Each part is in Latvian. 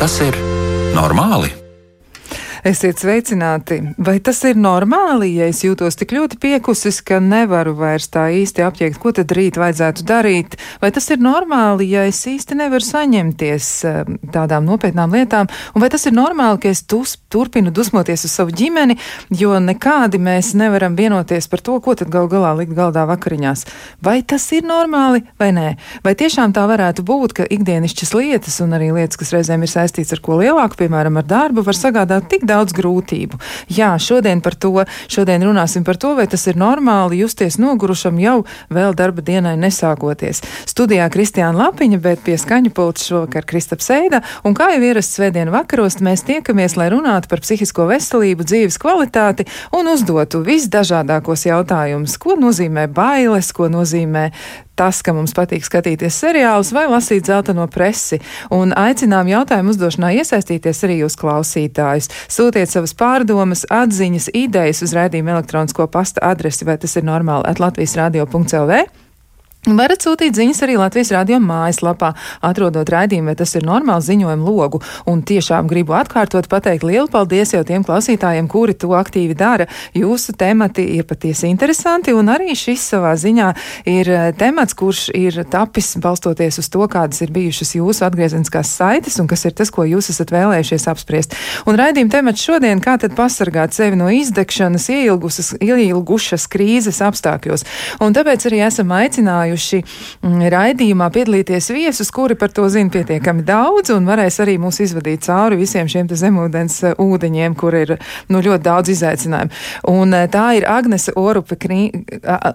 Tas ir normāli? Esiet sveicināti! Vai tas ir normāli, ja es jūtos tik ļoti piekusis, ka nevaru vairs tā īsti apjēgt, ko tad rīt vajadzētu darīt? Vai tas ir normāli, ja es īsti nevaru saņemties eh, tādām nopietnām lietām? Un vai tas ir normāli, ka es tus, turpinu dusmoties uz savu ģimeni, jo nekādi mēs nevaram vienoties par to, ko tad gal galā likt galdā vakariņās? Vai tas ir normāli vai nē? Vai tiešām tā varētu būt, ka ikdienišķas lietas un arī lietas, kas reizēm ir saistīts ar ko lielāku, piemēram, ar darbu, var sagādāt tik daudz grūtību. Jā, šodien par to, šodien runāsim par to, vai tas ir normāli justies nogurušam jau vēl darba dienai nesākoties. Studijā Kristiāna Lapiņa, bet pie skaņu pults šovakar Kristaps Eida, un kā jau ierasts svētdienu vakaros, mēs tiekamies, lai runātu par psihisko veselību, dzīves kvalitāti un uzdotu visdažādākos jautājumus, ko nozīmē bailes, ko nozīmē tas, ka mums patīk skatīties seriālus vai lasīt zeltaino presi. Un aicinām jautājumu uzdošanā iesaistīties arī jūs klausītājus. Sūtiet savas pārdomas, atziņas, idejas uz raidījuma elektronisko pasta adresi, vai tas ir normāli at Latvijas radio.lv. Varat sūtīt ziņas arī Latvijas radio mājaslapā, atrodot raidījumu, vai tas ir normāls ziņojumu logu. Un tiešām gribu atkārtot pateikt lielu paldies jau tiem klausītājiem, kuri to aktīvi dara. Jūsu temati ir patiesi interesanti, un arī šis savā ziņā ir eh, temats, kurš ir tapis balstoties uz to, kādas ir bijušas jūsu atgriezeniskās saites un kas ir tas, ko jūs esat vēlējušies apspriest. Un raidījuma temats šodien, kā tad pasargāt sevi no izdegšanas, ielgušas krīzes apstākļos. Un tāpēc arī esam aicinājuši aicinājuši mm, raidījumā piedalīties viesus, kuri par to zina pietiekami daudz un varēs arī mūs izvadīt cauri visiem šiem zemūdens eh, ūdeņiem, kur ir nu, ļoti daudz izaicinājumu. Un eh, tā ir Agnese Orupe. Krī...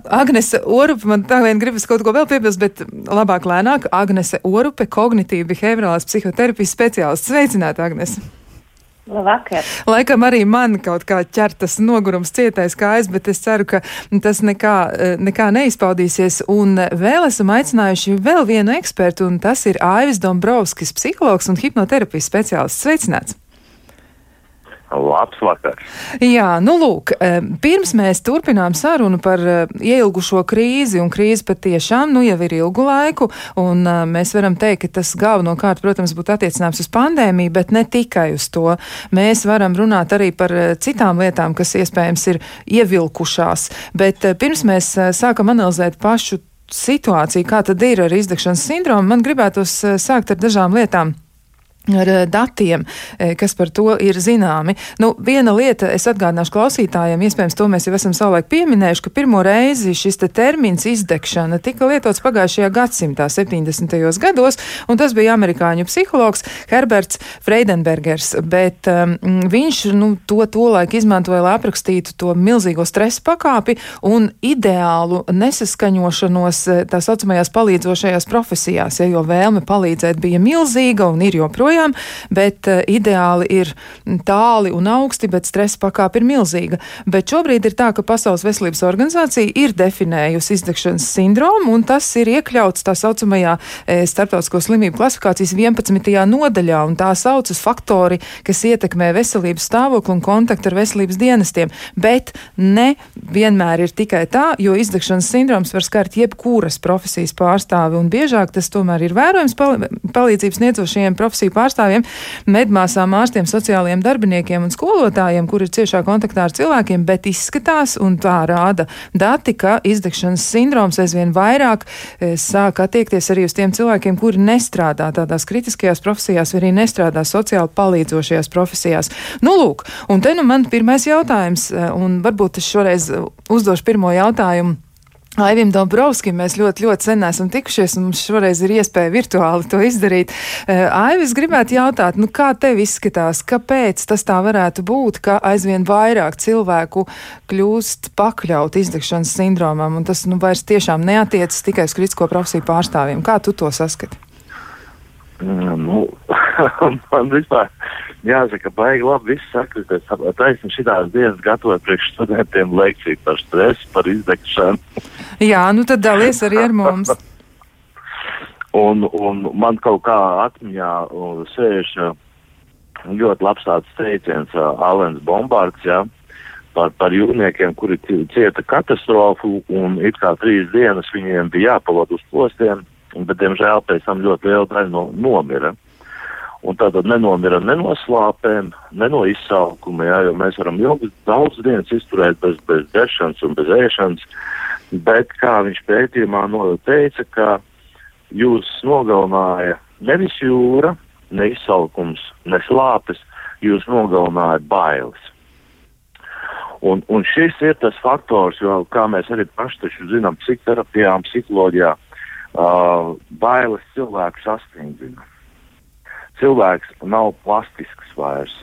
Agnese Orupe, man tā vien gribas kaut ko vēl piebilst, bet labāk lēnāk. Agnese Orupe, kognitīva behaviorālās psihoterapijas speciālists. Sveicināta, Agnese! Labvakar. Laikam arī man kaut kā ķer tas nogurums cietais kājas, bet es ceru, ka tas nekā, nekā neizpaudīsies. Un vēl esam aicinājuši vēl vienu ekspertu, un tas ir Aivis Dombrovskis, psihologs un hipnoterapijas speciālists. Sveicināts! Labs vakars. Jā, nu lūk, eh, pirms mēs turpinām sarunu par eh, ielgušo krīzi, un krīze patiešām nu jau ir ilgu laiku, un eh, mēs varam teikt, ka tas galvenokārt, protams, būtu attiecināms uz pandēmiju, bet ne tikai uz to. Mēs varam runāt arī par citām lietām, kas iespējams ir ievilkušās, bet pirms mēs sākam analizēt pašu situāciju, kā tad ir ar izdegšanas sindromu, man gribētos sākt ar dažām lietām ar eh, datiem, eh, kas par to ir zināmi. Nu, viena lieta, es atgādināšu klausītājiem, iespējams, to mēs jau esam savulaik pieminējuši, ka pirmo reizi šis te termins izdegšana tika lietots pagājušajā gadsimtā, 70. gados, un tas bija amerikāņu psihologs Herberts Freidenbergers, bet um, viņš nu, to tolaik izmantoja, lai aprakstītu to milzīgo stresa pakāpi un ideālu nesaskaņošanos eh, tā saucamajās palīdzošajās profesijās, ja, jo vēlme palīdzēt bija milzīga un ir joprojām joprojām, bet uh, ideāli ir tāli un augsti, bet stresa pakāpe ir milzīga. Bet šobrīd ir tā, ka Pasaules veselības organizācija ir definējusi izdegšanas sindromu, un tas ir iekļauts tā saucamajā e, starptautisko slimību klasifikācijas 11. nodaļā, un tā saucas faktori, kas ietekmē veselības stāvokli un kontaktu ar veselības dienestiem. Bet ne vienmēr ir tikai tā, jo izdegšanas sindroms var skart jebkuras profesijas pārstāvi, un biežāk tas tomēr ir vērojams palīdzības sniedzošajiem profesiju pārstāvjiem pārstāvjiem, medmāsām, ārstiem, sociālajiem darbiniekiem un skolotājiem, kur ir ciešā kontaktā ar cilvēkiem, bet izskatās, un tā rāda dati, ka izdegšanas sindroms aizvien vairāk e, sāk attiekties arī uz tiem cilvēkiem, kuri nestrādā tādās kritiskajās profesijās, vai arī nestrādā sociāli palīdzošajās profesijās. Nu, lūk, un te nu man pirmais jautājums, e, un varbūt es šoreiz uzdošu pirmo jautājumu. Aivim Dombrovskim mēs ļoti, ļoti sen esam tikušies, un mums šoreiz ir iespēja virtuāli to izdarīt. Uh, Aivis gribētu jautāt, nu kā tev izskatās, kāpēc tas tā varētu būt, ka aizvien vairāk cilvēku kļūst pakļaut izdegšanas sindromam, un tas nu vairs tiešām neatiecas tikai uz kritisko profesiju pārstāvjiem. Kā tu to saskati? Mm, nu, man vispār jāsaka, baigi labi viss sakrities. Taisni šitās dienas gatavot priekš studentiem lekciju par stresu, par izdegšanu. Jā, nu tad dalies arī ar mums. un, un man kaut kā atmiņā sēž ļoti labs tāds teiciens uh, Alens Bombards, jā, par, par jūrniekiem, kuri cieta katastrofu un it kā trīs dienas viņiem bija jāpavada uz postiem, bet, diemžēl, pēc tam ļoti liela daļa no, nomira. Un tātad nenomiram ne no slāpēm, ne no izsalkuma, jā, jo mēs varam ilgi daudz dienas izturēt bez, bez dzeršanas un bez ēšanas, bet kā viņš pētījumā teica, ka jūs nogalināja nevis jūra, ne izsalkums, ne slāpes, jūs nogalināja bailes. Un, un šis ir tas faktors, jo, kā mēs arī paši zinām, psihoterapijā psiholoģijā, uh, bailes cilvēku sastindzina. Cilvēks nav plastisks vairs.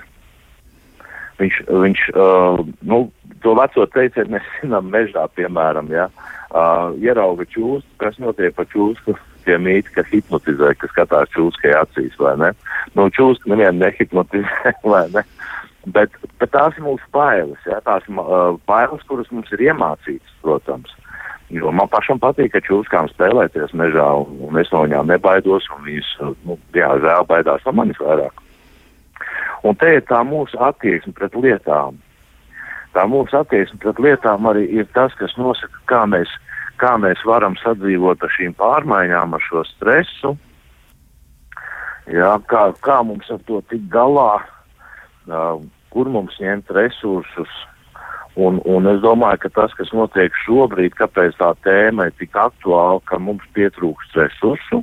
Viņš, viņš uh, nu, to veco teicienu mēs zinām mežā, piemēram, ja, uh, ierauga čūsku, kas notiek pa čūsku, tie mīti, kas hipnotizē, kas skatās čūskai acīs, vai ne? Nu, čūska nevienu nehipnotizē, vai ne? Bet, bet tās ir mūsu bailes, ja? tās ir uh, bailes, kuras mums ir iemācītas, protams. Jo man pašam patīk, ka čūskām spēlēties mežā, un, es no viņām nebaidos, un viņas, nu, jā, žēl baidās no manis vairāk. Un te ir tā mūsu attieksme pret lietām. Tā mūsu attieksme pret lietām arī ir tas, kas nosaka, kā mēs, kā mēs varam sadzīvot ar šīm pārmaiņām, ar šo stresu. Jā, kā, kā mums ar to tikt galā, kur mums ņemt resursus. Un, un es domāju, ka tas, kas notiek šobrīd, kāpēc tā tēma ir tik aktuāla, ka mums pietrūkst resursu.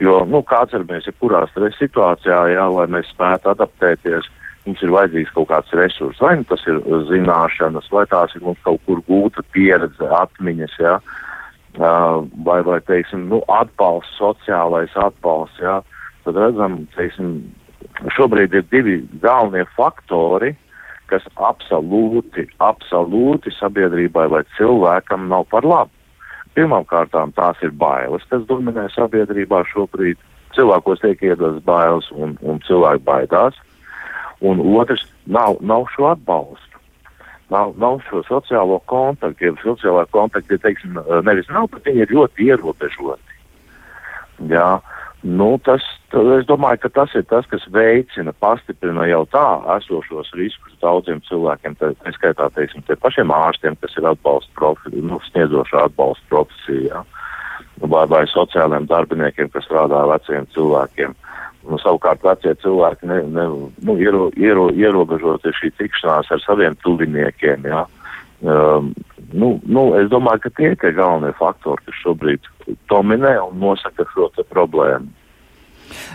Jo, nu, ir mēs, ja kurā stresa situācijā, jā, lai mēs spētu adaptēties, mums ir vajadzīgs kaut kāds resurs. Vai nu tas ir zināšanas, vai tās ir mums kaut kur gūta pieredze, atmiņas, jā, vai, vai teiksim, nu, atbalsts, sociālais atbalsts, jā. Tad redzam, teiksim, šobrīd ir divi galvenie faktori, kas absolūti, absolūti sabiedrībai vai cilvēkam nav par labu. Pirmkārt, tās ir bailes, kas dominē sabiedrībā šobrīd. Cilvēkos tiek iedodas bailes un, un cilvēki baidās. Un otrs, nav, nav šo atbalstu. Nav, nav šo sociālo kontaktu, ja sociālā kontakta, teiksim, nevis nav, bet viņi ir ļoti ierobežoti. Jā, Nu, tas, es domāju, ka tas ir tas, kas veicina, pastiprina jau tā esošos riskus daudziem cilvēkiem, tā, tā skaitā, teiksim, tie pašiem ārstiem, kas ir atbalsta profesija, nu, sniedzošā atbalsta profesija, vai, vai sociālajiem darbiniekiem, kas strādā veciem cilvēkiem. Nu, savukārt vecie cilvēki ne, ne, nu, iero, iero, ierobežot šī tikšanās ar saviem tuviniekiem, jā. Um, nu, nu, es domāju, ka tie ir galvenie faktori, kas šobrīd dominē un nosaka šo problēmu.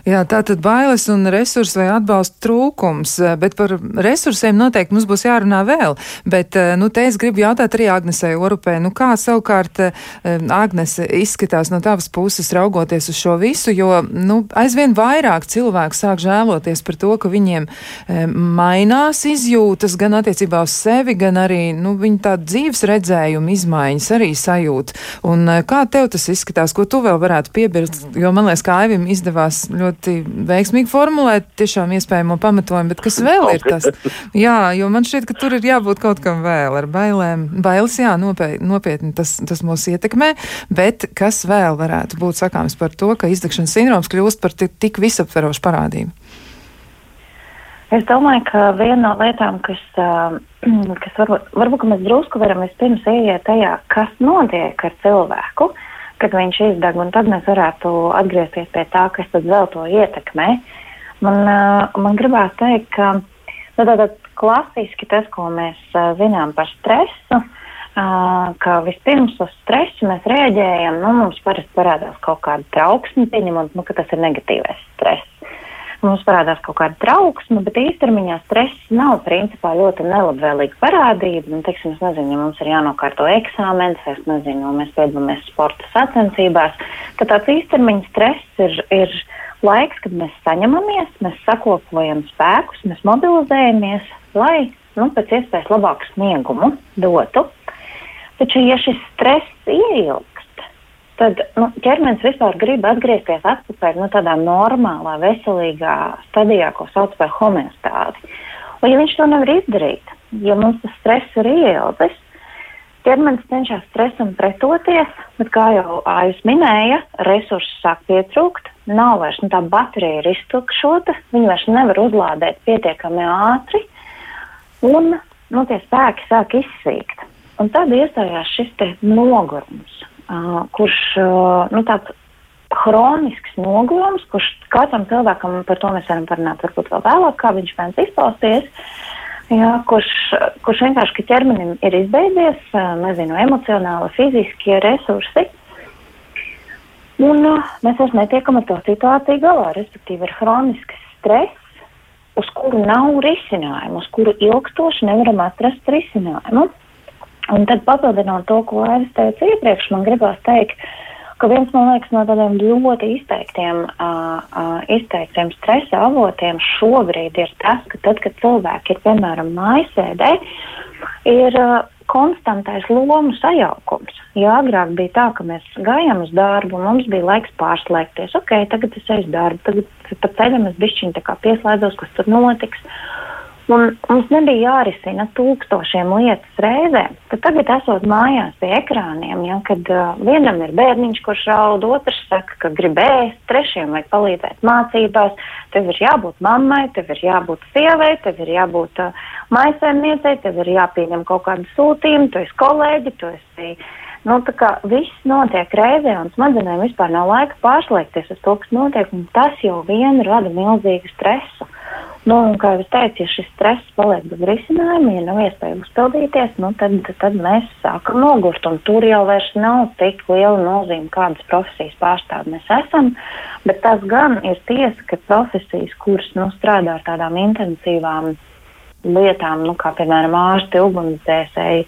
Jā, tā tad bailes un resursu vai atbalsta trūkums, eh, bet par resursiem noteikti mums būs jārunā vēl. Bet, eh, nu, te es gribu jautāt arī Agnesei Orupē, nu, kā savukārt eh, Agnese izskatās no tavas puses raugoties uz šo visu, jo, nu, aizvien vairāk cilvēku sāk žēloties par to, ka viņiem mainās izjūtas gan attiecībā uz sevi, gan arī, nu, viņu tādu dzīves redzējumu izmaiņas arī sajūt. Un kā tev tas izskatās, ko tu vēl varētu piebilst, jo man liekas, ka Aivim izdevās ļoti veiksmīgi formulēt tiešām iespējamo pamatojumu, bet kas vēl ir tas? Jā, jo man šķiet, ka tur ir jābūt kaut kam vēl ar bailēm. Bailes, jā, nopietni tas, tas mūs ietekmē, bet kas vēl varētu būt sakāms par to, ka izdegšanas sindroms kļūst par tik visaptverošu parādību? Es domāju, ka viena no lietām, kas, kas varbūt, varbūt mēs drusku varam vispirms ieiet tajā, kas notiek ar cilvēku, uh, kad viņš izdeg, un tad mēs varētu atgriezties pie tā, kas tad vēl to ietekmē. Man, uh, man gribās teikt, ka nu, tātad klasiski tas, ko mēs uh, zinām par stresu, uh, ka vispirms uz stresu mēs rēģējam, nu, mums parasti parādās kaut kāda trauksme, pieņemot, nu, ka tas ir negatīvais stress mums parādās kaut kāda trauksme, bet īstermiņā stress nav principā ļoti nelabvēlīga parādība. Nu, teiksim, es nezinu, ja mums ir jānokārto eksāmenis, vai es nezinu, mēs piedalāmies sporta sacensībās, tad tāds īstermiņa stress ir, ir laiks, kad mēs saņemamies, mēs sakopojam spēkus, mēs mobilizējamies, lai nu, pēc iespējas labāku sniegumu dotu. Taču, ja šis stress ieilg, tad nu, ķermenis vispār grib atgriezties atpakaļ nu, tādā normālā, veselīgā stadijā, ko sauc par homeostāzi. Un, ja viņš to nevar izdarīt, ja mums tas stress ir ieildzis, ķermenis cenšas stresam pretoties, bet, kā jau Ājus minēja, resursi sāk pietrūkt, nav vairs nu, tā baterija ir iztukšota, viņi vairs nevar uzlādēt pietiekami ātri, un nu, tie spēki sāk izsīkt. Un tad iestājās šis nogurums kurš uh, nu, tāds hronisks nogurums, kurš katram cilvēkam, par to mēs varam parunāt varbūt vēl vēlāk, kā viņš mēdz izpausties, jā, kurš, kurš vienkārši, ka ķermenim ir izbeidzies, nezinu, emocionāli, fiziskie resursi. Un mēs vairs netiekam ar to situāciju galā, respektīvi ir hronisks stress, uz kuru nav risinājumu, uz kuru ilgstoši nevaram atrast risinājumu. Un tad papildinot to, ko Aivis teica iepriekš, man gribās teikt, ka viens man liekas no tādiem ļoti izteiktiem, uh, uh, izteiktiem stresa avotiem šobrīd ir tas, ka tad, kad cilvēki ir piemēram mājasēdē, ir uh, konstantais lomu sajaukums. Jā, agrāk bija tā, ka mēs gājām uz darbu, mums bija laiks pārslēgties. Ok, tagad es eju uz darbu, tagad pa ceļam es bišķiņ tā kā pieslēdzos, kas tur notiks. Un mums nebija jārisina tūkstošiem lietas reizē. Tad tagad, esot mājās pie ekrāniem, ja, kad uh, vienam ir bērniņš, kurš raud, otrs saka, ka grib ēst, trešiem vajag palīdzēt mācībās, tev ir jābūt mammai, tev ir jābūt sievai, tev ir jābūt uh, maisēmniecei, tev ir jāpieņem kaut kādu sūtījumu, tu esi kolēģi, tu esi. Nu, tā kā viss notiek reizē, un smadzenēm vispār nav laika pārslēgties uz to, kas notiek, un tas jau vien rada milzīgu stresu. Nu, un, kā jau teicu, ja šis stress paliek bez risinājuma, ja nav iespēja uzpildīties, nu, tad, tad mēs sākam nogurt. Tur jau nav tik liela nozīme, kādas profesijas pārstāvji mēs esam. Bet tas gan ir tiesa, ka profesijas, kuras nu, strādā ar tādām intensīvām lietām, nu, kā piemēram ārsti, ugunsdzēsēji,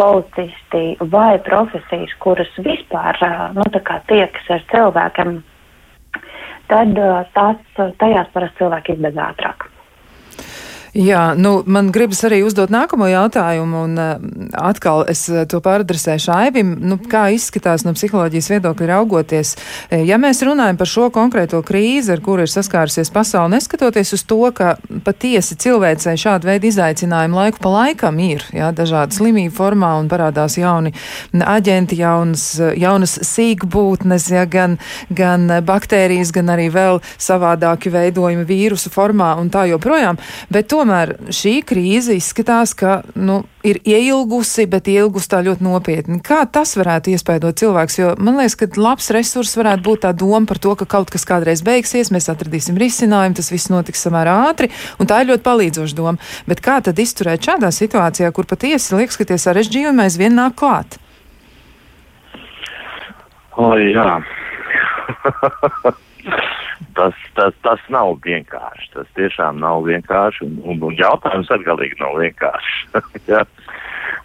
policisti vai profesijas, kuras vispār nu, tiekas ar cilvēkiem, tad tās, tajās parasti cilvēki izbeidz ātrāk. Jā, nu, man gribas arī uzdot nākamo jautājumu, un uh, atkal es uh, to pāradresēšu Aivim. Nu, kā izskatās no psiholoģijas viedokļa raugoties? Eh, ja mēs runājam par šo konkrēto krīzi, ar kuru ir saskārusies pasauli, neskatoties uz to, ka patiesi cilvēcei šāda veida izaicinājumi laiku pa laikam ir, jā, dažādi slimību formā un parādās jauni aģenti, jaunas, jaunas sīkbūtnes, jā, gan, gan baktērijas, gan arī vēl savādāki veidojumi vīrusu formā un tā joprojām. Bet to tomēr šī krīze izskatās, ka nu, ir ieilgusi, bet ieilgusi tā ļoti nopietni. Kā tas varētu iespējot cilvēks? Jo man liekas, ka labs resurs varētu būt tā doma par to, ka kaut kas kādreiz beigsies, mēs atradīsim risinājumu, tas viss notiks samērā ātri, un tā ir ļoti palīdzoša doma. Bet kā tad izturēt šādā situācijā, kur patiesi liekas, ka tie sarežģījumi aizvien nāk klāt? O, jā. tas, tas, tas nav vienkārši. Tas tiešām nav vienkārši. Un, un, un jautājums arī galīgi nav vienkāršs. ja?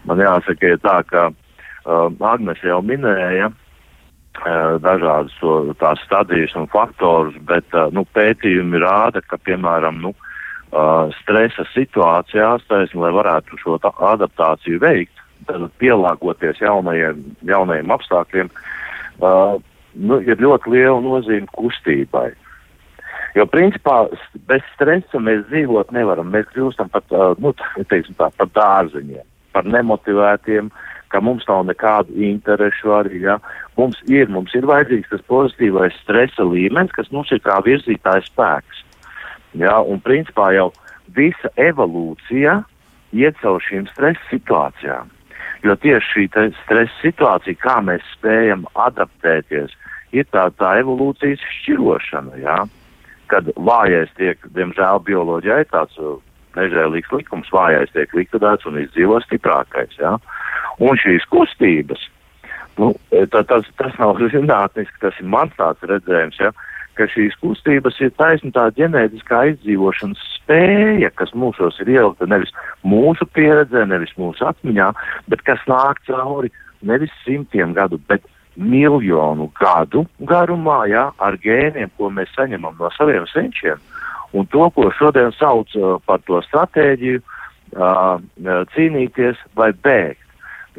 Man jāsaka, ir tā, ka uh, Agnēs jau minēja uh, dažādas to, tās stadijas un faktorus, bet uh, nu, pētījumi rāda, ka, piemēram, nu, uh, stresa situācijās, taisn, lai varētu šo adaptāciju veikt, pielāgoties jaunajiem, jaunajiem apstākļiem, uh, nu, ir ļoti liela nozīme kustībai. Jo, principā, bez stresa mēs dzīvot nevaram. Mēs kļūstam par, nu, tā, par dārziņiem, par nemotivētiem, ka mums nav nekādu interešu arī. Ja? Mums ir, mums ir vajadzīgs tas pozitīvais stresa līmenis, kas mums ir kā virzītājs spēks. Ja? Un, principā, jau visa evolūcija iet caur šīm stresa situācijām. Jo tieši šī stresa situācija, kā mēs spējam adaptēties, ir tā, tā evolūcijas šķirošana. Ja? kad vājais tiek, diemžēl, bioloģijā ir tāds uh, nežēlīgs likums, vājais tiek likvidēts un izdzīvo stiprākais. Ja? Un šīs kustības, nu, e, tā, tas, tas nav zinātniski, tas ir mans tāds redzējums, ja? Ka šīs kustības ir taisnība tā ģenētiskā izdzīvošanas spēja, kas mūsos ir ielikta nevis mūsu pieredzē, nevis mūsu atmiņā, bet kas nāk cauri nevis simtiem gadu, bet miljonu gadu garumā, ja, ar gēniem, ko mēs saņemam no saviem senčiem, un to, ko šodien sauc uh, par to stratēģiju, uh, cīnīties vai bēgt.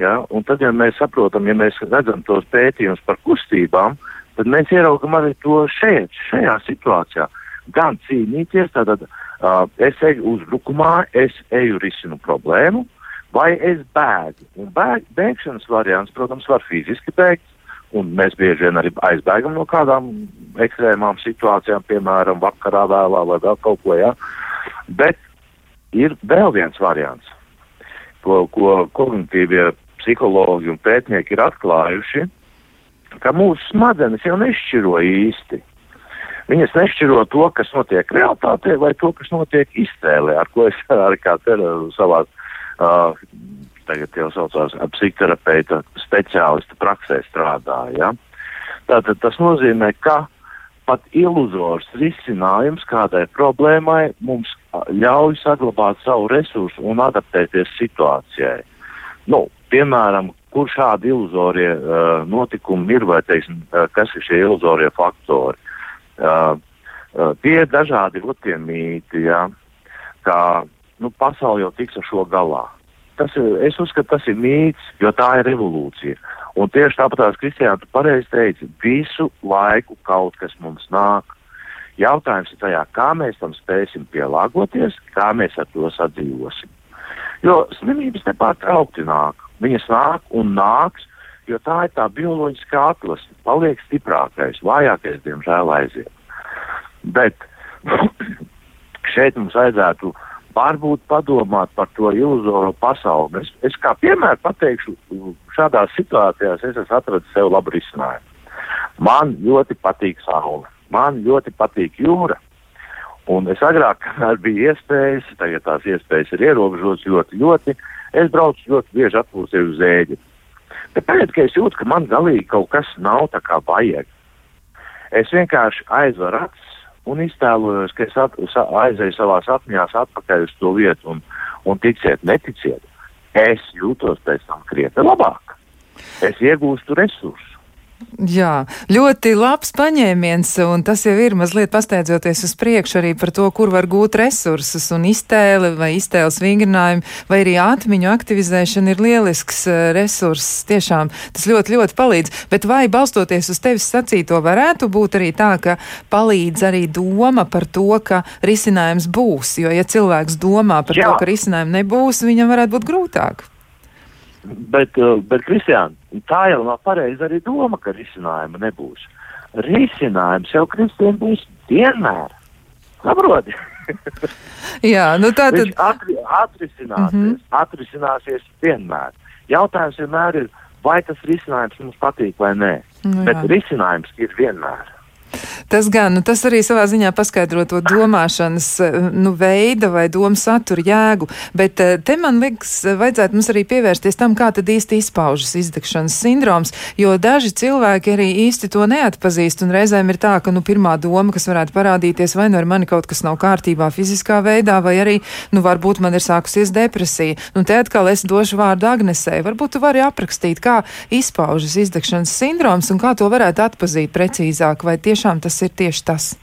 Ja? Un tad, ja mēs saprotam, ja mēs redzam tos pētījumus par kustībām, tad mēs ieraugam arī to šeit, šajā situācijā. Gan cīnīties, tātad uh, es eju uzbrukumā, es eju risinu problēmu, vai es bēgu. Un bēg, bēgšanas variants, protams, var fiziski bēgt, Un mēs bieži vien arī aizbēgam no kādām ekstrēmām situācijām, piemēram, vakarā vēlā vai vēl kaut ko. Ja? Bet ir vēl viens variants, ko, ko kognitīvie psihologi un pētnieki ir atklājuši, ka mūsu smadzenes jau nešķiro īsti. Viņas nešķiro to, kas notiek realitātē, vai to, kas notiek iztēlē, ar ko es arī kā te savā, uh, tagad jau saucās, psihoterapeita speciālista praksē strādāju. Ja? Tātad tas nozīmē, ka pat iluzors risinājums kādai problēmai mums ļauj saglabāt savu resursu un adaptēties situācijai. Nu, piemēram, kur šādi iluzorie uh, notikumi ir vai, teiksim, uh, kas ir šie iluzorie faktori. Uh, uh, tie ir dažādi tie mīti, ja, kā nu, pasaule jau tiks ar šo galā. Tas ir, es uzskatu, tas ir mīts, jo tā ir revolūcija. Un tieši tāpat tās Kristiāna, tu pareizi teici, visu laiku kaut kas mums nāk. Jautājums ir tajā, kā mēs tam spēsim pielāgoties, kā mēs ar to sadzīvosim. Jo slimības nepārtraukti nāk. Viņas nāk un nāks, jo tā ir tā bioloģiskā atlase. Paliek stiprākais, vājākais, diemžēl, aiziet. Bet šeit mums vajadzētu varbūt padomāt par to iluzoro pasauli. Es, es kā piemēru pateikšu, šādās situācijās es esmu atradis sev labu risinājumu. Man ļoti patīk saule, man ļoti patīk jūra. Un es agrāk, bija iespējas, tagad tās iespējas ir ierobežotas ļoti, ļoti. Es braucu ļoti bieži atpūsties uz zēģi. Bet tagad, kad es jūtu, ka man galīgi kaut kas nav tā kā vajag, es vienkārši aizveru acis un iztēlojos, ka es at, aizēju savās atmiņās atpakaļ uz to vietu un, un ticiet, neticiet, es jūtos pēc tam krietni labāk. Es iegūstu resursus. Jā, ļoti labs paņēmiens, un tas jau ir mazliet pasteidzoties uz priekšu arī par to, kur var gūt resursus un iztēle vai iztēles vingrinājumi, vai arī atmiņu aktivizēšana ir lielisks uh, resurss. Tiešām tas ļoti, ļoti palīdz. Bet vai balstoties uz tevis sacīto varētu būt arī tā, ka palīdz arī doma par to, ka risinājums būs, jo ja cilvēks domā par Jā. to, ka risinājumu nebūs, viņam varētu būt grūtāk. Bet, uh, bet Kristiāna, tā jau nav pareiza arī doma, ka risinājuma nebūs. Risinājums jau Kristiāna būs vienmēr. Saproti? Jā, nu tā tad. Atri, atrisināsies, mm -hmm. atrisināsies vienmēr. Jautājums vienmēr ir, vai tas risinājums mums patīk vai nē. Nu, bet risinājums ir vienmēr. Tas gan, nu, tas arī savā ziņā paskaidro to domāšanas eh, nu, veida vai domu satura jēgu, bet eh, te man liekas, vajadzētu mums arī pievērsties tam, kā tad īsti izpaužas izdegšanas sindroms, jo daži cilvēki arī īsti to neatpazīst, un reizēm ir tā, ka, nu, pirmā doma, kas varētu parādīties, vai nu ar mani kaut kas nav kārtībā fiziskā veidā, vai arī, nu, varbūt man ir sākusies depresija. Nu, te atkal es došu vārdu Agnesei. Varbūt tu vari aprakstīt, kā izpaužas izdegšanas sindroms un kā to varētu atpazīt precīzāk, vai tiešām tas ir tieši tas?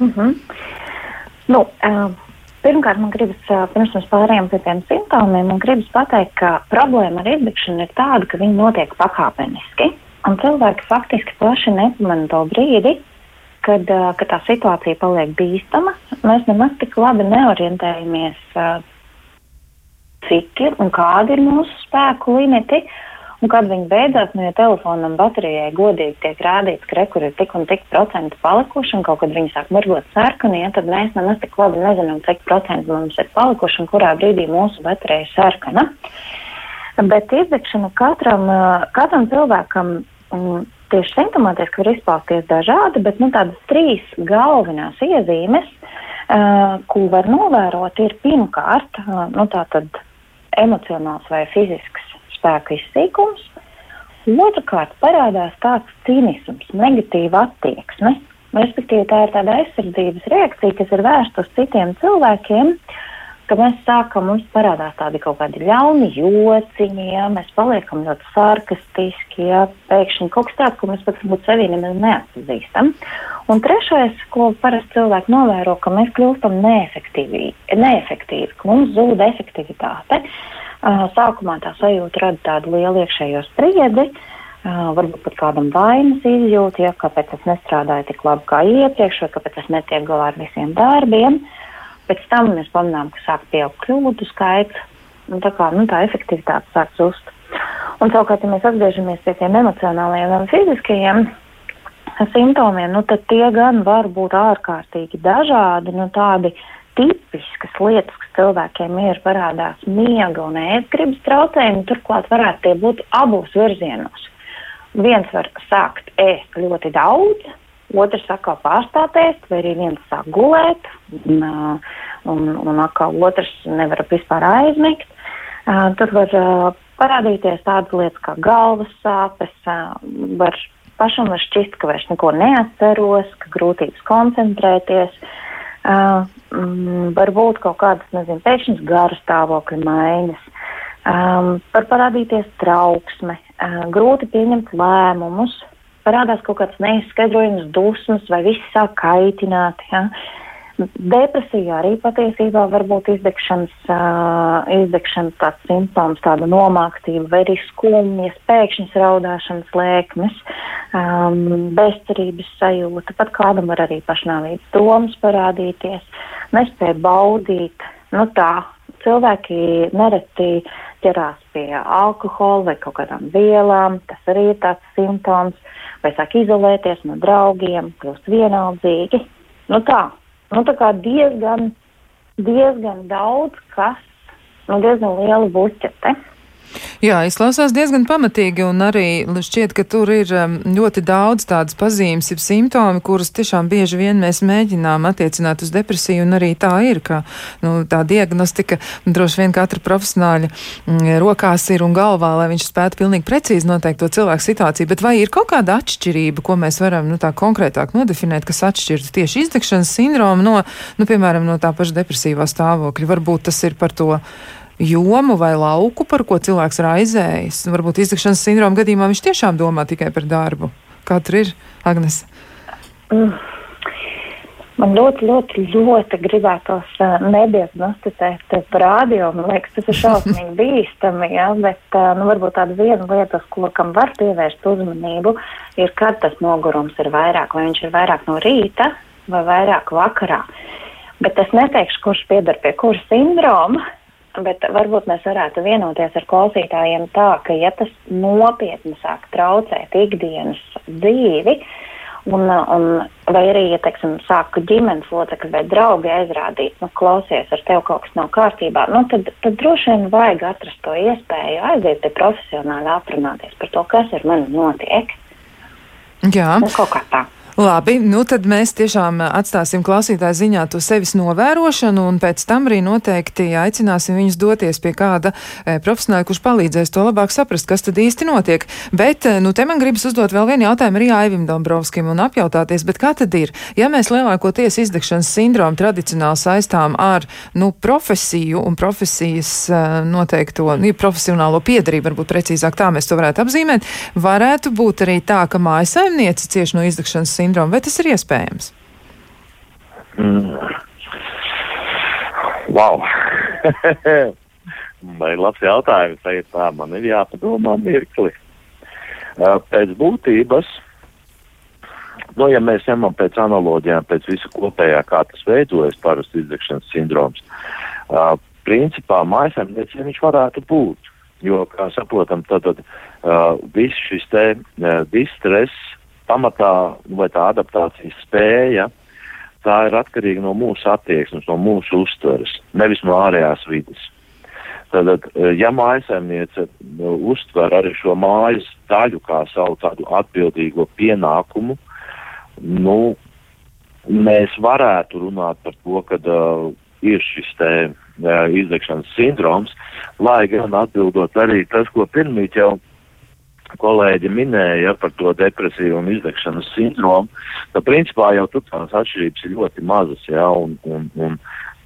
Mm -hmm. nu, uh, pirmkārt, man gribas, uh, pirms mēs pārējām pie tiem simptomiem, man gribas pateikt, ka problēma ar izdegšanu ir tāda, ka viņi notiek pakāpeniski. Un cilvēki faktiski plaši nepamana to brīdi, kad, uh, kad tā situācija paliek bīstama. Mēs nemaz tik labi neorientējamies, uh, cik ir un kādi ir mūsu spēku limiti. Uh, Un kad viņi beidzās, nu, ja telefonam baterijai godīgi tiek rādīts, ka rekur ir tik un tik procenti palikuši, un kaut kad viņi sāk mirgot sarkani, ja, tad mēs nemaz tik labi nezinām, cik procenti mums ir palikuši un kurā brīdī mūsu baterija ir sarkana. Bet izdegšana katram, katram cilvēkam um, tieši simptomātiski var izpausties dažādi, bet nu, tādas trīs galvenās iezīmes, uh, ko var novērot, ir pirmkārt uh, nu, emocionāls vai fizisks spēka izsīkums. Otrakārt, parādās tāds cīnisms, negatīva attieksme. Respektīvi, tā ir tāda aizsardzības reakcija, kas ir vērsta uz citiem cilvēkiem, ka mēs sākam, mums parādās tādi kaut kādi ļauni jociņi, ja, mēs paliekam ļoti sarkastiski, ja, pēkšņi kaut kas tāds, ko mēs pat varbūt sevī nemaz neatpazīstam. Un trešais, ko parasti cilvēki novēro, ka mēs kļūstam neefektīvi, neefektīvi ka mums zūd efektivitāte. Sākumā tā sajūta rada tādu lielu iekšējo spriedzi, varbūt pat kādam vainas izjūtu, ja kāpēc es nestrādāju tik labi kā iepriekš, vai kāpēc es netieku galā ar visiem darbiem. Pēc tam mēs pamanām, ka sāk pieaugt kļūdu skaits, un tā kā nu, tā efektivitāte sāk zust. Un savukārt, ja mēs atgriežamies pie tiem emocionālajiem un fiziskajiem simptomiem, nu, tad tie gan var būt ārkārtīgi dažādi, nu, tādi tipiskas lietas, cilvēkiem ir, parādās miega un ēstgribas traucējumi, turklāt varētu tie būt abos virzienos. viens var sākt ēst ļoti daudz, otrs atkal pārstāt ēst, vai arī viens sāk gulēt, un, un, un atkal otrs nevar vispār aizmigt. Tur var parādīties tādas lietas kā galvas sāpes, var pašam var šķist, ka vairs neko neatceros, ka grūtības koncentrēties. Uh, mm, varbūt kaut kādas, nezinu, pēkšņas garu stāvokļa maiņas, um, var parādīties trauksme, uh, grūti pieņemt lēmumus, parādās kaut kāds neizskaidrojums dusmas vai viss sāk kaitināt. Ja? Depresija arī patiesībā var būt izdegšanas, uh, izdegšanas tāds simptoms, tāda nomāktība, vai arī skumjas, pēkšņas raudāšanas lēkmes, um, bezcerības sajūta. Pat kādam var arī pašnāvības domas parādīties, nespēja baudīt. Nu tā, cilvēki nereti ķerās pie alkohola vai kaut kādām vielām, tas arī ir tāds simptoms, vai sāk izolēties no draugiem, kļūst vienaldzīgi. Nu tā, nu, tā kā diezgan, diezgan daudz kas, nu, diezgan liela buķete. Jā, izklausās diezgan pamatīgi, un arī šķiet, ka tur ir um, ļoti daudz tādas pazīmes, ir simptomi, kurus tiešām bieži vien mēs mēģinām attiecināt uz depresiju, un arī tā ir, ka nu, tā diagnostika droši vien katra profesionāļa mm, rokās ir un galvā, lai viņš spētu pilnīgi precīzi noteikt to cilvēku situāciju, bet vai ir kaut kāda atšķirība, ko mēs varam nu, tā konkrētāk nodefinēt, kas atšķirtu tieši izdegšanas sindromu no, nu, piemēram, no tā paša depresīvā stāvokļa? Varbūt tas ir par to jomu vai lauku, par ko cilvēks raizējas. Varbūt izdegšanas sindroma gadījumā viņš tiešām domā tikai par darbu. Kā tur ir, Agnes? Mm. Man ļoti, ļoti, ļoti gribētos uh, nediagnosticēt rādio. Man liekas, tas ir šausmīgi bīstami, ja? bet uh, nu, varbūt tāda viena lieta, uz ko kam var pievērst uzmanību, ir, kad tas nogurums ir vairāk, vai viņš ir vairāk no rīta vai vairāk vakarā. Bet es neteikšu, kurš piedar pie kura sindroma, Bet varbūt mēs varētu vienoties ar klausītājiem tā, ka ja tas nopietni sāk traucēt ikdienas dzīvi, un, un vai arī, ja teiksim, sāk ģimenes locekļi vai draugi aizrādīt, nu, klausies, ar tevi kaut kas nav kārtībā, nu, tad, tad droši vien vajag atrast to iespēju aiziet pie profesionāli aprunāties par to, kas ar mani notiek. Jā. Nu, kaut kā tā. Labi, nu tad mēs tiešām atstāsim klausītāju ziņā to sevis novērošanu, un pēc tam arī noteikti aicināsim viņus doties pie kāda e, profesionāla, kurš palīdzēs to labāk saprast, kas tad īsti notiek. Bet, e, nu, te man gribas uzdot vēl vienu jautājumu arī Aivim Dombrovskim un apjautāties, bet kā tad ir? Ja mēs lielākoties izdegšanas sindromu tradicionāli saistām ar, nu, profesiju un profesijas e, noteikto, nu, profesionālo piedarību, varbūt precīzāk tā mēs to varētu apzīmēt, varētu būt arī tā, ka mājasaimniece cieši no izdegšanas sindromu sindromu. Vai tas ir iespējams? Mm. Wow! Vai labs jautājums, vai tā man ir jāpadomā mirkli. Uh, pēc būtības, nu, ja mēs ņemam pēc analoģijām, pēc visa kopējā, kā tas veidojas parasti izdegšanas sindroms, uh, principā mājasemniecei viņš varētu būt. Jo, kā saprotam, tad, tad uh, viss šis te uh, distress pamatā vai tā adaptācijas spēja, tā ir atkarīga no mūsu attieksmes, no mūsu uztveres, nevis no ārējās vidas. Tātad, e, ja mājasēmniece nu, uztver arī šo mājas daļu kā savu tādu atbildīgo pienākumu, nu, mēs varētu runāt par to, ka uh, ir šis te uh, izdegšanas sindroms, lai gan atbildot arī tas, ko pirmīt jau kolēģi minēja par to depresiju un izdegšanas sindromu, tad principā jau tur tās atšķirības ir ļoti mazas, jā, un, un, un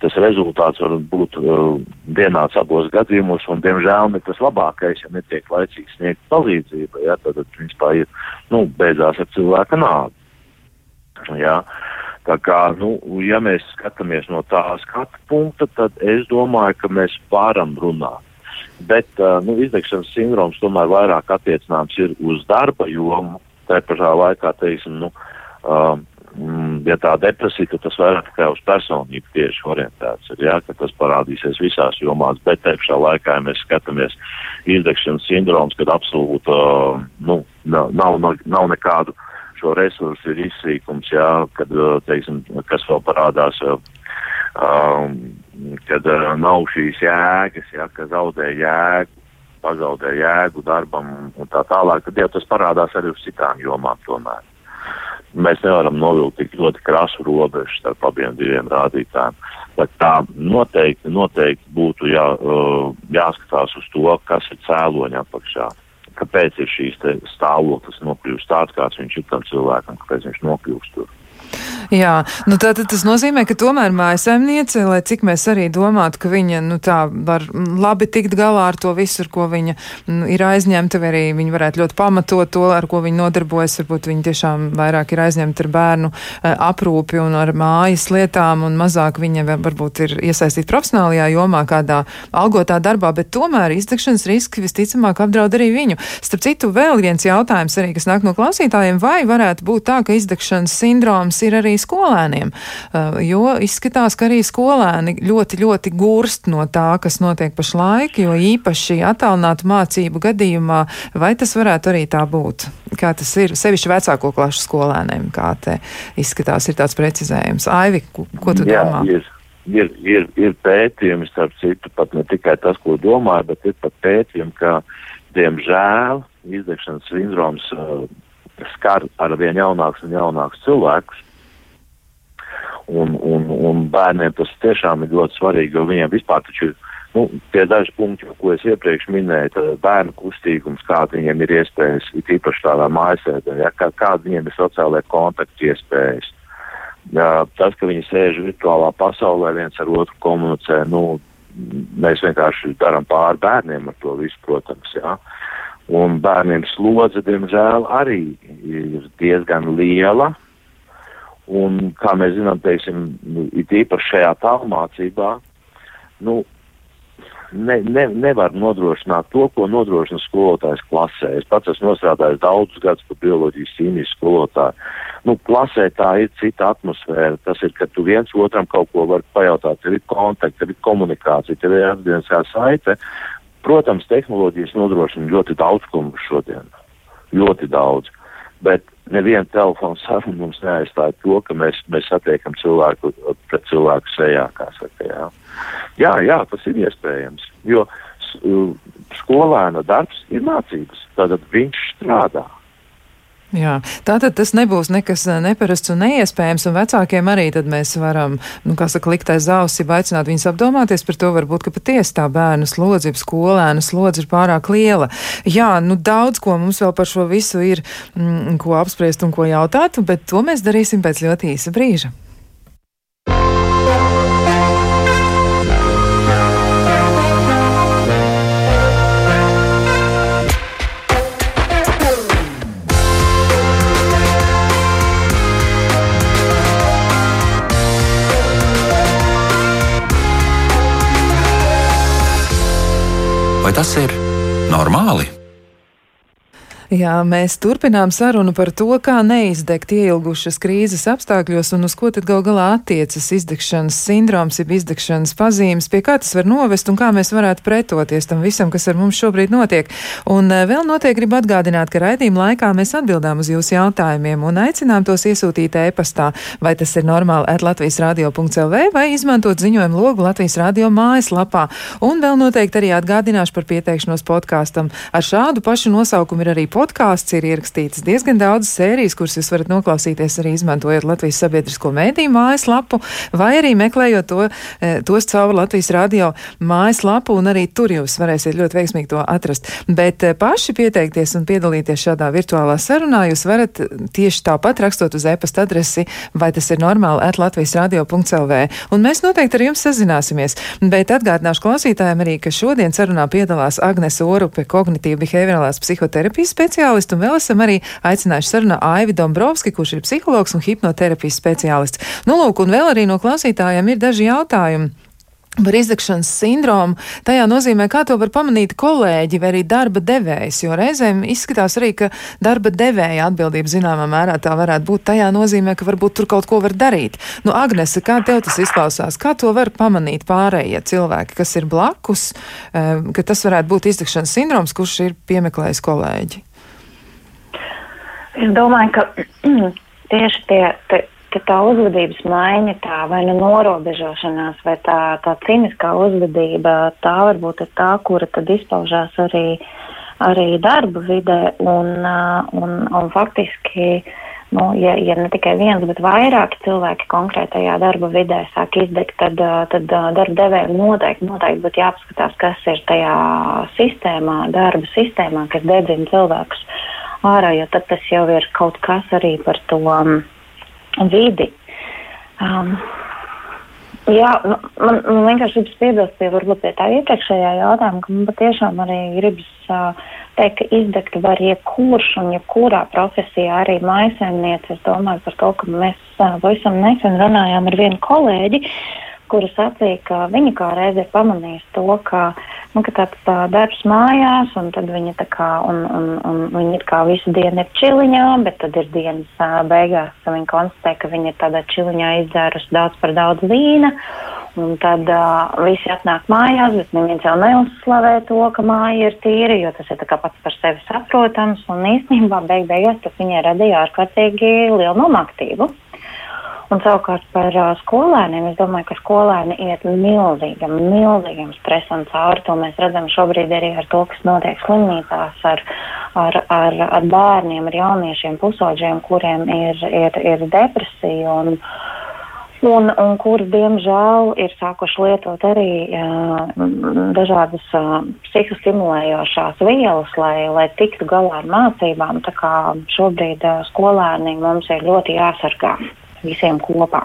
tas rezultāts var būt uh, vienāds abos gadījumos, un diemžēl ne tas labākais, ja netiek laicīgi sniegt palīdzību, jā, tad, tad principā ir, nu, beidzās ar cilvēka nāvi. Jā. Tā kā, nu, ja mēs skatāmies no tā skatu punkta, tad es domāju, ka mēs varam runāt Bet nu, izdegšanas sindroms tomēr vairāk attiecināms ir uz darba jomu. Tā pašā laikā, teiksim, nu, uh, ja tā depresija, tad tas vairāk tikai uz personību tieši orientēts ir, jā, ka tas parādīsies visās jomās, bet te pašā laikā, ja mēs skatāmies izdegšanas sindroms, kad absolūti, nu, nav, nav, nav nekādu šo resursu ir izsīkums, jā, kad, teiksim, kas vēl parādās, um, kad uh, nav šīs jēgas, ja, ka zaudē jēgu. pazaudē jēgu darbam un tā tālāk, tad jau tas parādās arī uz citām jomām tomēr. Mēs nevaram novilkt tik ļoti krasu robežu starp abiem diviem rādītājiem. Bet tā noteikti, noteikti būtu jā, jāskatās uz to, kas ir cēloņa apakšā kāpēc ir šīs stāvoklis nokļūst tāds, kāds viņš ir tam cilvēkam, kāpēc viņš nokļūst tur. Jā, nu tātad tas nozīmē, ka tomēr mājasemniece, lai cik mēs arī domātu, ka viņa, nu tā, var labi tikt galā ar to visu, ar ko viņa nu, ir aizņemta, vai arī viņa varētu ļoti pamatot to, ar ko viņa nodarbojas, varbūt viņa tiešām vairāk ir aizņemta ar bērnu eh, aprūpi un ar mājas lietām, un mazāk viņa varbūt ir iesaistīta profesionālajā jomā kādā algotā darbā, bet tomēr izdegšanas riski visticamāk apdraud arī viņu. Starp citu, vēl viens jautājums arī, kas nāk no klausītājiem, vai varētu būt tā, ka izdegšanas sindroms ir arī skolēniem, uh, jo izskatās, ka arī skolēni ļoti, ļoti gurst no tā, kas notiek pašlaik, jo īpaši attālinātu mācību gadījumā, vai tas varētu arī tā būt? Kā tas ir sevišķi vecāko klašu skolēniem, kā te izskatās, ir tāds precizējums. Aivi, ko, ko tu Jā, domā? Ir. Ir, ir, ir pētījumi, starp citu, pat ne tikai tas, ko domāju, bet ir pat pētījumi, ka, diemžēl, izdegšanas sindroms uh, skar ar vien jaunāks un jaunāks cilvēkus. Un, un, un bērniem tas tiešām ir ļoti svarīgi, jo viņiem vispār taču ir nu, tie daži punkti, ko es iepriekš minēju, bērnu kustīgums, kāda viņiem ir iespējas, it īpaši tādā mājasēdē, ja, kā, kāda viņiem ir sociālai kontakti iespējas. Ja, tas, ka viņi sēž virtuālā pasaulē, viens ar otru komunicē, nu, mēs vienkārši darām pāri bērniem ar to visu, protams. Ja. Un bērniem slodze, diemžēl, arī ir diezgan liela. Un, kā mēs zinām, teiksim, it īpaši šajā tālmācībā, nu, ne, ne, nevar nodrošināt to, ko nodrošina skolotājs klasē. Es pats esmu nostrādājis daudzus gadus par bioloģijas ķīmijas skolotāju. Nu, klasē tā ir cita atmosfēra. Tas ir, ka tu viens otram kaut ko vari pajautāt, tev ir kontakti, tev ir komunikācija, tev ir atgriezniskā saite. Protams, tehnoloģijas nodrošina ļoti daudz ko mums šodien. Ļoti daudz. Bet neviena telefona saruna mums neaizstāja to, ka mēs, mēs satiekam cilvēku pret cilvēku sejā, kā saka, jā. Jā, jā, tas ir iespējams, jo skolēna darbs ir mācības, tātad viņš strādā. Jā, tātad tas nebūs nekas eh, neparasts un neiespējams, un vecākiem arī tad mēs varam, nu, kā saka, likt aiz ausību, aicināt viņus apdomāties par to, varbūt, ka patiesi tā bērnu slodzība, skolēnu slodze ir pārāk liela. Jā, nu, daudz ko mums vēl par šo visu ir, mm, ko apspriest un ko jautāt, bet to mēs darīsim pēc ļoti īsa brīža. Vai tas ir normāli? Jā, mēs turpinām sarunu par to, kā neizdegt ieilgušas krīzes apstākļos un uz ko tad gal galā attiecas izdegšanas sindroms, jeb izdegšanas pazīmes, pie kā tas var novest un kā mēs varētu pretoties tam visam, kas ar mums šobrīd notiek. Un eh, vēl notiek gribu atgādināt, ka raidījuma laikā mēs atbildām uz jūsu jautājumiem un aicinām tos iesūtīt e-pastā, vai tas ir normāli at Latvijas radio.lv vai izmantot ziņojumu logu Latvijas radio mājaslapā. Un vēl noteikti arī atgādināšu par pieteikšanos podkāstam. Ar šādu pašu nosaukumu ir arī podkāsts podkāsts ir ierakstīts diezgan daudz sērijas, kuras jūs varat noklausīties arī izmantojot Latvijas sabiedrisko mēdīju mājaslapu, vai arī meklējot to, e, tos caur Latvijas radio mājaslapu, un arī tur jūs varēsiet ļoti veiksmīgi to atrast. Bet e, paši pieteikties un piedalīties šādā virtuālā sarunā jūs varat tieši tāpat rakstot uz e-pasta adresi, vai tas ir normāli at Latvijas radio.lv. Un mēs noteikti ar jums sazināsimies. Bet atgādināšu klausītājiem arī, ka šodien sarunā piedalās Agnes Orupe, kognitīva behaviorālās psihoterapijas speciālists speciālistu, un vēl esam arī aicinājuši sarunā Aivi Dombrovski, kurš ir psihologs un hipnoterapijas speciālists. Nu, lūk, un vēl arī no klausītājiem ir daži jautājumi. Par izdegšanas sindromu tajā nozīmē, kā to var pamanīt kolēģi vai arī darba devējs, jo reizēm izskatās arī, ka darba devēja atbildība zināmā mērā tā varētu būt. Tajā nozīmē, ka varbūt tur kaut ko var darīt. Nu, Agnese, kā tev tas izklausās? Kā to var pamanīt pārējie cilvēki, kas ir blakus, eh, ka tas varētu būt izdegšanas sindroms, kurš ir piemeklējis kolēģi? Es domāju, ka tieši tie, tie, ka tā uzvedības maiņa, tā vai nu norobežošanās, vai tā, tā ciniskā uzvedība, tā varbūt ir tā, kura tad izpaužās arī, arī darba vidē. Un, un, un faktiski nu, ja, ja ne tikai viens, bet vairāki cilvēki konkrētajā darba vidē sāk izdegt, tad, tad darba devējiem noteikti, noteikti būtu jāpaskatās, kas ir tajā sistēmā, darba sistēmā, kas dedzina cilvēkus ārā, jo tad tas jau ir kaut kas arī par to um, vidi. Um, Jā, man, man vienkārši gribas piebilst pie, varbūt, pie tā iepriekšējā jautājuma, ka man patiešām arī gribas uh, teikt, ka izdegt var jebkurš un jebkurā profesijā arī maisaimniece. Es domāju par to, ka mēs uh, pavisam nesen runājām ar vienu kolēģi, kura sacīja, ka viņa kā reiz ir pamanījusi to, ka, nu, ka tāds tā, darbs mājās, un tad viņa tā kā, un, un, un viņa it kā visu dienu ir čiliņā, bet tad ir dienas beigās, viņa konstatē, ka viņa ir tādā čiliņā izdzērusi daudz par daudz vīna. Un tad uh, visi atnāk mājās, bet neviens jau neuzslavē to, ka māja ir tīra, jo tas ir pats par sevi saprotams. Un īstenībā beig beigās tas viņai radīja ārkārtīgi lielu nomaktību. Un savukārt par uh, skolēniem, es domāju, ka skolēni iet milzīgam, milzīgam stresam cauri. To mēs redzam šobrīd arī ar to, kas notiek slimnīcās, ar, ar, ar, ar bērniem, ar jauniešiem, pusauģiem, kuriem ir, ir, ir depresija. Un, un, un kuri, diemžēl, ir sākuši lietot arī uh, dažādas uh, psihostimulējošās vielas, lai, lai tiktu galā ar mācībām. Tā kā šobrīd uh, skolēni mums ir ļoti jāsargā visiem kopā.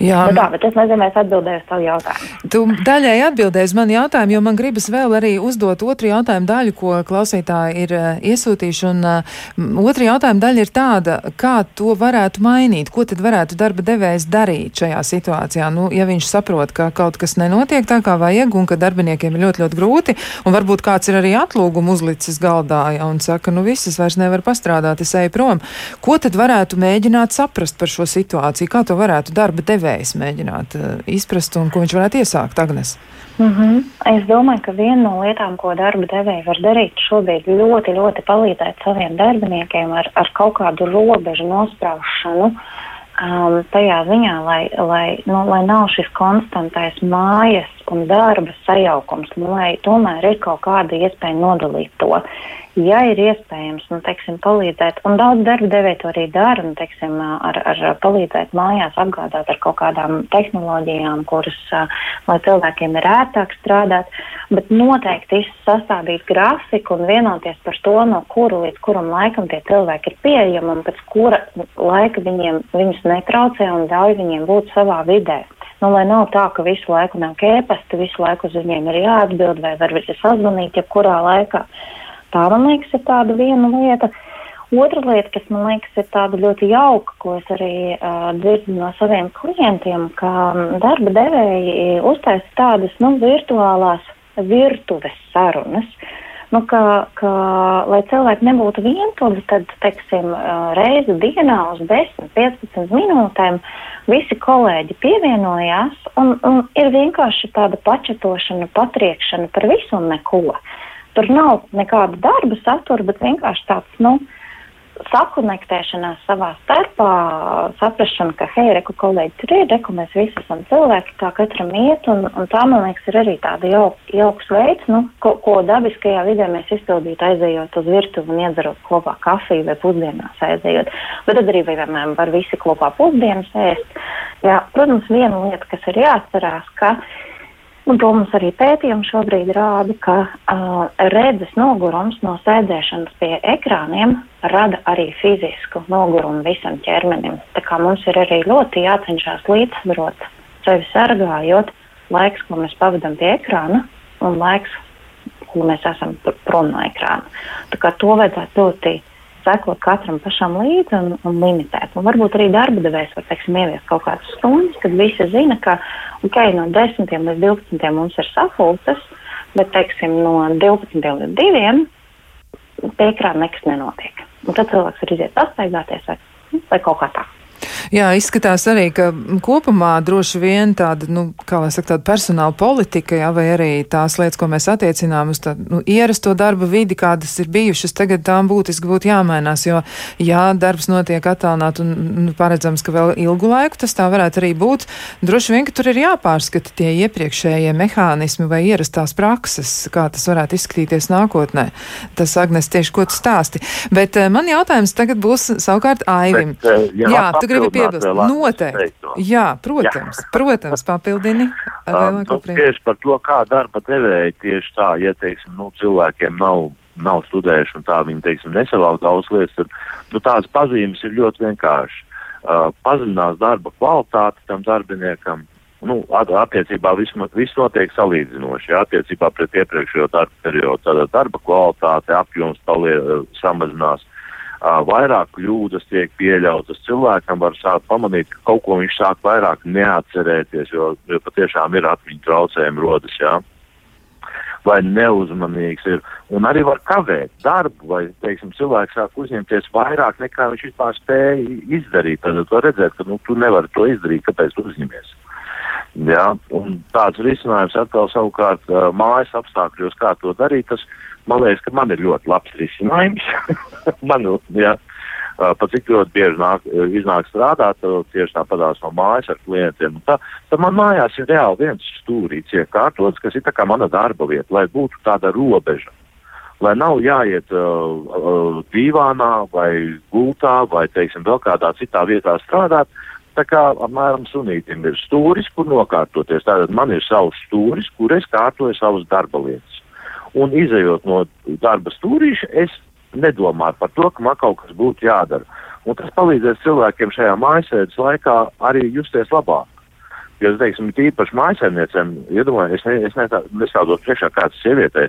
Jā, nu tā, bet es nezinu, es atbildēju uz tavu jautājumu. Tu daļai atbildēji uz manu jautājumu, jo man gribas vēl arī uzdot otru jautājumu daļu, ko klausītāji ir uh, iesūtījuši. Un uh, otra jautājuma daļa ir tāda, kā to varētu mainīt, ko tad varētu darba devējs darīt šajā situācijā. Nu, ja viņš saprot, ka kaut kas nenotiek tā, kā vajag, un ka darbiniekiem ir ļoti, ļoti grūti, un varbūt kāds ir arī atlūgumu uzlicis galdā ja, un saka, nu viss, es vairs nevaru pastrādāt, es eju prom. Ko tad varētu mēģināt saprast par šo situāciju? Kā to varētu darba devējs? mēģināt uh, izprast un ko viņš varētu iesākt, Agnes? Mm -hmm. Es domāju, ka viena no lietām, ko darba devēji var darīt, šobrīd ļoti, ļoti palīdzēt saviem darbiniekiem ar, ar kaut kādu robežu nospraušanu. Um, tajā ziņā, lai, lai, nu, lai nav šis konstantais mājas un darba sajaukums, nu, lai tomēr ir kaut kāda iespēja nodalīt to. Ja ir iespējams, nu, teiksim, palīdzēt, un daudz darba devēja to arī dara, nu, teiksim, ar, ar palīdzēt mājās apgādāt ar kaut kādām tehnoloģijām, kuras, lai cilvēkiem ir ērtāk strādāt, bet noteikti sastādīt grafiku un vienoties par to, no kuru līdz kuram laikam tie cilvēki ir pieejami un pēc kura laika viņiem, viņus netraucē un ļauj viņiem būt savā vidē. Nu, lai nav tā, ka visu laiku nāk ēpasti, visu laiku uz viņiem ir jāatbild vai var visi sazvanīt jebkurā laikā. Uh, Tā, man liekas, ir tāda viena lieta. Otra lieta, kas man liekas ir tāda ļoti jauka, ko es arī uh, dzirdu no saviem klientiem, ka darba devēji uztaisa tādas nu, virtuālās virtuves sarunas. Nu, ka, ka, lai cilvēki nebūtu vientuļi, tad, teiksim, reizi dienā uz 10, 15 minūtēm visi kolēģi pievienojās, un, un ir vienkārši tāda pačatošana, patriekšana par visu un neko. Tur nav nekāda darba satura, bet vienkārši tāds, nu, sakonektēšanās savā starpā, saprašana, ka, hei, reku kolēģi tur ir, reku mēs visi esam cilvēki, kā katram iet, un, un tā, man liekas, ir arī tāda jauk, jauks veids, nu, ko, ko dabiskajā vidē mēs izpildītu aizējot uz virtuvi un iedzerot kopā kafiju vai pusdienās aizējot. Bet tad arī, piemēram, var visi kopā pusdienas ēst. Jā, protams, viena lieta, kas ir jāatcerās, ka Un to mums arī pētījumi šobrīd rāda, ka uh, redzes nogurums no sēdēšanas pie ekrāniem rada arī fizisku nogurumu visam ķermenim. Tā kā mums ir arī ļoti jācenšas līdzsvarot sevi sargājot laiks, ko mēs pavadām pie ekrāna, un laiks, ko mēs esam prom no ekrāna. Tā kā to vajadzētu ļoti sekot katram pašam līdzi un, un limitēt. Un varbūt arī darba devējs var teiksim, ieviest kaut kādas stundas, kad visi zina, ka okay, no 10 līdz 12 mums ir sapulces, bet teiksim, no 12 līdz 2 pie ekrāna nekas nenotiek. Un tad cilvēks var iziet pastaigāties vai, vai kaut kā tā. Jā, izskatās arī, ka kopumā droši vien tāda, nu, kā lai saka, tāda personāla politika, jā, vai arī tās lietas, ko mēs attiecinām uz tādu, nu, ierasto darba vidi, kādas ir bijušas, tagad tām būtiski būtu jāmainās, jo, jā, darbs notiek attālināt un, nu, paredzams, ka vēl ilgu laiku tas tā varētu arī būt. Droši vien, ka tur ir jāpārskata tie iepriekšējie mehānismi vai ierastās prakses, kā tas varētu izskatīties nākotnē. Tas, Agnes, tieši ko tu stāsti. Bet uh, man jautājums tagad būs savukārt Aivim. Bet, uh, jā, jā tu gribi piebilst. Noteikti. Jā, protams, Jā. protams, papildini. Nu, tieši par to, kā darba devēja tieši tā, ja, teiksim, nu, cilvēkiem nav, nav studējuši un tā viņi, teiksim, nesavalk daudz lietas, tad, nu, tās pazīmes ir ļoti vienkārši. Uh, pazinās darba kvalitāti tam darbiniekam, nu, attiecībā viss, viss notiek salīdzinoši, ja, attiecībā pret iepriekšējo darba periodu. Tātad darba kvalitāte, apjoms palie, samazinās, vairāk kļūdas tiek pieļautas. Cilvēkam var sākt pamanīt, ka kaut ko viņš sāk vairāk neatcerēties, jo, jo patiešām ir atmiņu traucējumi rodas, jā. Vai neuzmanīgs ir, un arī var kavēt darbu, vai, teiksim, cilvēks sāk uzņemties vairāk nekā viņš vispār spēja izdarīt. Tad var redzēt, ka, nu, tu nevari to izdarīt, kāpēc tu uzņemies. Jā, un tāds risinājums atkal savukārt mājas apstākļos, kā to darīt, tas man liekas, ka man ir ļoti labs risinājums. man, jā, pat cik ļoti bieži nāk, iznāk strādāt, tieši tāpatās no mājas ar klientiem. Tā, tad man mājās ir reāli viens stūrīts iekārtots, kas ir tā kā mana darba vieta, lai būtu tāda robeža. Lai nav jāiet uh, divānā vai gultā vai, teiksim, vēl kādā citā vietā strādāt, tā kā apmēram sunītim ir stūris, kur nokārtoties. Tātad man ir savs stūris, kur es kārtoju savas darba lietas un izējot no darba stūrīša, es nedomāju par to, ka man kaut kas būtu jādara. Un tas palīdzēs cilvēkiem šajā mājasēdes laikā arī justies labāk. Jo, teiksim, tīpaši mājasēmniecēm, iedomājieties, ja es, ne, es nestādos priekšā kāds sievietē,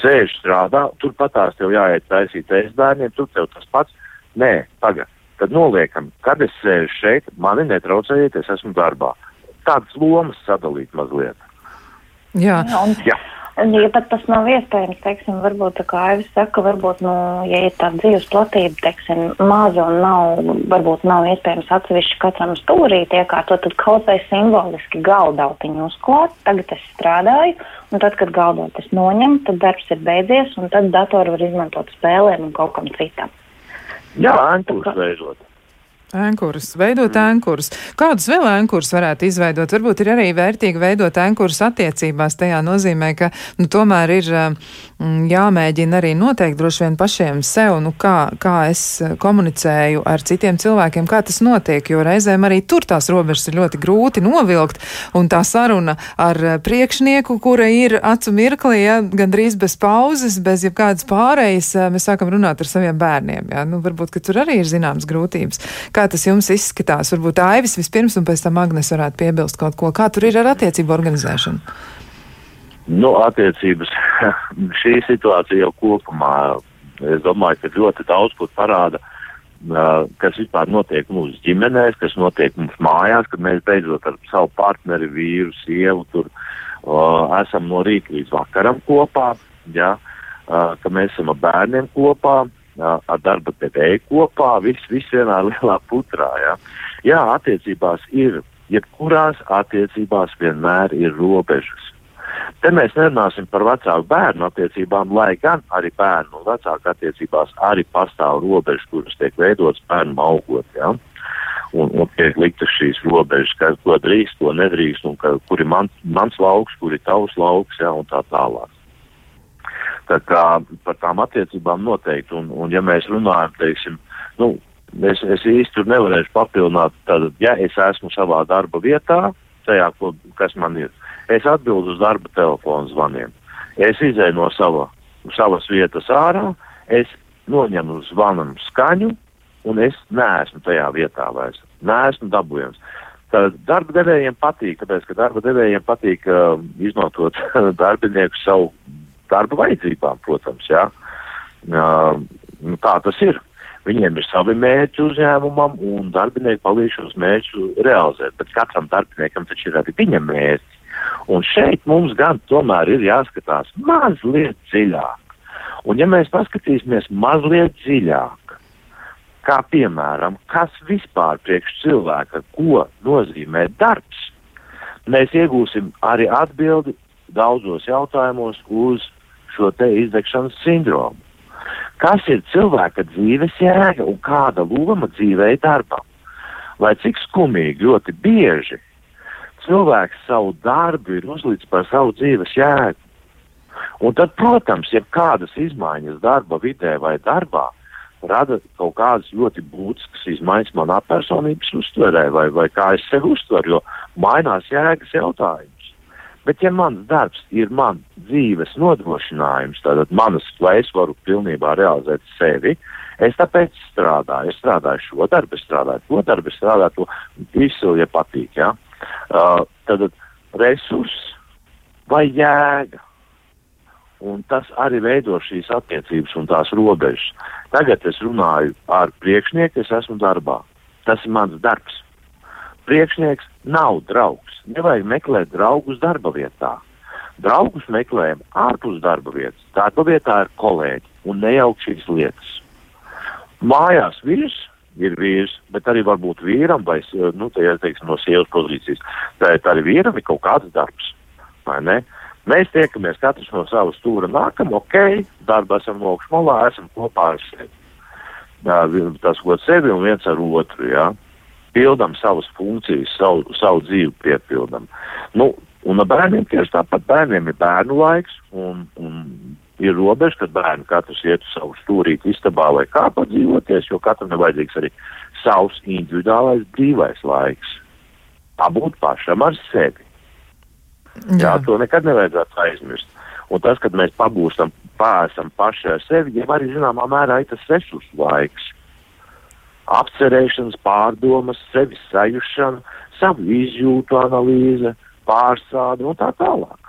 sēž strādā, turpat tās tev jāiet taisīt ēst bērniem, tur tev tas pats. Nē, tagad. Tad noliekam, kad es sēžu šeit, mani netraucējiet, es esmu darbā. Tādas lomas sadalīt mazliet. Jā. Un, jā. Ja pat tas nav iespējams, teiksim, varbūt tā kā Aivis saka, varbūt, nu, ja ir tā dzīves platība, teiksim, maza un nav, varbūt nav iespējams atsevišķi katram stūrīt iekārtot, tad kaut vai simboliski galdautiņu uzklāt, tagad es strādāju, un tad, kad galdaut es noņem, tad darbs ir beidzies, un tad datoru var izmantot spēlēm un kaut kam citam. Jā, ēnkus veidot. Ēnkurus, veidot ēnkurus. Kādus vēl ēnkurus varētu izveidot? Varbūt ir arī vērtīgi veidot ēnkurus attiecībās. Tajā nozīmē, ka nu, tomēr ir mm, jāmēģina arī noteikt droši vien pašiem sev, nu, kā, kā es komunicēju ar citiem cilvēkiem, kā tas notiek, jo reizēm arī tur tās robežas ir ļoti grūti novilkt, un tā saruna ar priekšnieku, kura ir acu mirklī, ja, gandrīz bez pauzes, bez jebkādas pārējas, mēs sākam runāt ar saviem bērniem. Ja. Nu, varbūt, ka tur arī ir zināmas grūtības. Kā Kā tas jums izskatās? Varbūt Aivis vispirms un pēc tam Agnes varētu piebilst kaut ko. Kā tur ir ar attiecību organizēšanu? Nu, attiecības šī situācija jau kopumā, es domāju, ka ļoti daudz ko parāda, kas vispār notiek mūsu ģimenēs, kas notiek mums mājās, kad mēs beidzot ar savu partneri, vīru, sievu tur esam no rīta līdz vakaram kopā, ja, ka mēs esam ar bērniem kopā, ar darba devēju kopā, viss vis vienā lielā putrā. Ja? Jā, attiecībās ir, jebkurās attiecībās vienmēr ir robežas. Te mēs nerunāsim par vecāku bērnu attiecībām, lai gan arī bērnu un vecāku attiecībās arī pastāv robežas, kuras tiek veidotas bērnu augot. Ja? Un, un tiek liktas šīs robežas, kas ko drīkst, ko nedrīkst, un ka, kur ir man, mans lauks, kur ir tavs lauks, ja, un tā tālāk. Tā kā par tām attiecībām noteikti, un, un ja mēs runājam, teiksim, nu, es, es īsti tur nevarēšu papildināt, tad, ja es esmu savā darba vietā, tajā, ko, kas man ir, es atbildu uz darba telefonu zvaniem. Es izēju no sava, savas vietas ārā, es noņemu zvanam skaņu, un es neesmu tajā vietā vairs. Neesmu dabūjams. Tad darba devējiem patīk, tāpēc, ka darba devējiem patīk uh, izmantot darbinieku savu darba vajadzībām, protams. Jā. Uh, nu, tā tas ir. Viņiem ir savi mērķi uzņēmumam, un darbinieki palīdz šos mērķus realizēt. Bet katram darbiniekam taču ir arī viņa mērķi. Un šeit mums gan tomēr ir jāskatās mazliet dziļāk. Un ja mēs paskatīsimies mazliet dziļāk, kā piemēram, kas vispār priekš cilvēka, ko nozīmē darbs, mēs iegūsim arī atbildi daudzos jautājumos uz šo te izdegšanas sindromu. Kas ir cilvēka dzīves jēga un kāda loma dzīvē darbam? Lai cik skumīgi ļoti bieži cilvēks savu darbu ir uzlicis par savu dzīves jēgu. Un tad, protams, ja kādas izmaiņas darba vidē vai darbā rada kaut kādas ļoti būtiskas izmaiņas manā personības uztverē vai, vai kā es sevi uztveru, jo mainās jēgas jautājums. Bet, ja mans darbs ir man dzīves nodrošinājums, tad manas, lai es varu pilnībā realizēt sevi, es tāpēc strādāju. Es strādāju šo darbu, es strādāju to darbu, es strādāju to visu, ja patīk. Ja? Uh, tad resurss vai jēga. Un tas arī veido šīs attiecības un tās robežas. Tagad es runāju ar priekšnieku, es esmu darbā. Tas ir mans darbs. Priekšnieks nav draugs. Nevajag meklēt draugus darba vietā. Draugus meklējam ārpus darba vietas. Darba vietā ir kolēģi un nejaukt šīs lietas. Mājās vīrs ir vīrs, bet arī varbūt vīram vai nu, tā, teiksim, no sievas pozīcijas. Tā ir arī vīram ir kaut kāds darbs. Mēs tiekamies katrs no savas stūra nākam, ok, darbā esam augšā malā, esam kopā ar sevi. Jā, tas, ko sevi un viens ar otru. Jā pildām savas funkcijas, savu, savu dzīvi piepildām. Nu, un ar bērniem tieši tāpat bērniem ir bērnu laiks, un, un ir robeža, kad bērni katrs iet uz savu stūrīti istabā vai kā padzīvoties, jo katram ir vajadzīgs arī savs individuālais brīvais laiks. Pabūt pašam ar sevi. Jā, Jā to nekad nevajadzētu aizmirst. Un tas, kad mēs pabūstam, pārsam paši ar sevi, jau arī zināmā mērā ir tas resursu laiks apcerēšanas, pārdomas, sevis sajušana, savu izjūtu analīze, pārsāde un tā tālāk.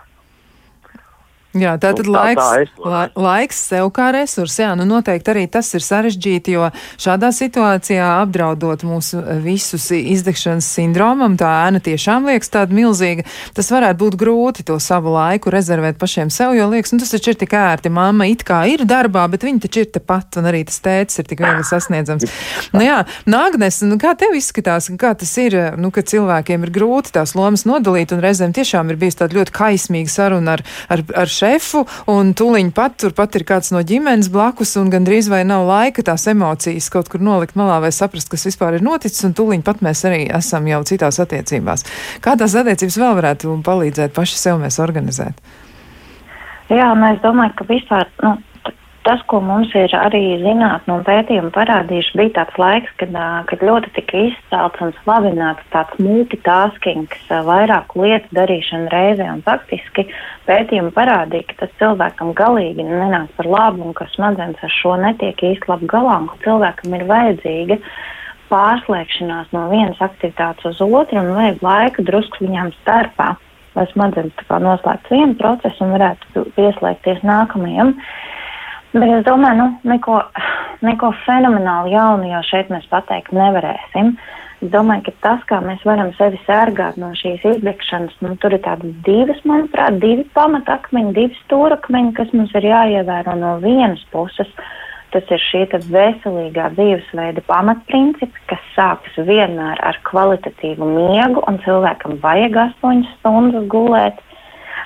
Jā, tā tad nu, laiks, tā, tā la, laiks sev kā resurs. Jā, nu noteikti arī tas ir sarežģīti, jo šādā situācijā apdraudot mūsu visus izdegšanas sindromam, tā ēna tiešām liekas tāda milzīga. Tas varētu būt grūti to savu laiku rezervēt pašiem sev, jo liekas, nu tas taču ir tik ērti. Māma it kā ir darbā, bet viņa taču ir tepat, un arī tas tēcis ir tik viegli sasniedzams. Nu jā, Nāgnes, nu kā tev izskatās, kā tas ir, nu, ka cilvēkiem ir grūti tās lomas nodalīt, un reizēm tiešām ir bijis tāda ļoti kaismīga saruna ar, ar, ar šefu, un tūliņ pat turpat ir kāds no ģimenes blakus, un gandrīz vai nav laika tās emocijas kaut kur nolikt malā vai saprast, kas vispār ir noticis, un tūliņ pat mēs arī esam jau citās attiecībās. Kā tās attiecības vēl varētu palīdzēt paši sev mēs organizēt? Jā, un es domāju, ka vispār nu, tas, ko mums ir arī zinātnē un pētījumi parādījuši, bija tāds laiks, kad, kad ļoti tika izcelts un slavināts tāds multitasking, vairāku lietu darīšana reizē. Faktiski pētījumi parādīja, ka tas cilvēkam galīgi nenāk par labu un ka smadzenes ar šo netiek īsti labi galā un ka cilvēkam ir vajadzīga pārslēgšanās no vienas aktivitātes uz otru un vajag laika drusku viņām starpā. Lai smadzenes noslēgtu vienu procesu un varētu pieslēgties nākamajam. Uh, Bet es domāju, nu, neko, neko fenomenāli jaunu jau šeit mēs pateikt nevarēsim. Es domāju, ka tas, kā mēs varam sevi sērgāt no šīs izdegšanas, nu, tur ir tādas divas, manuprāt, divi pamatakmeņi, divi stūrakmeņi, kas mums ir jāievēro no vienas puses. Tas ir šī veselīgā dzīvesveida pamatprincipi, kas sākas vienmēr ar kvalitatīvu miegu, un cilvēkam vajag astoņas stundas gulēt.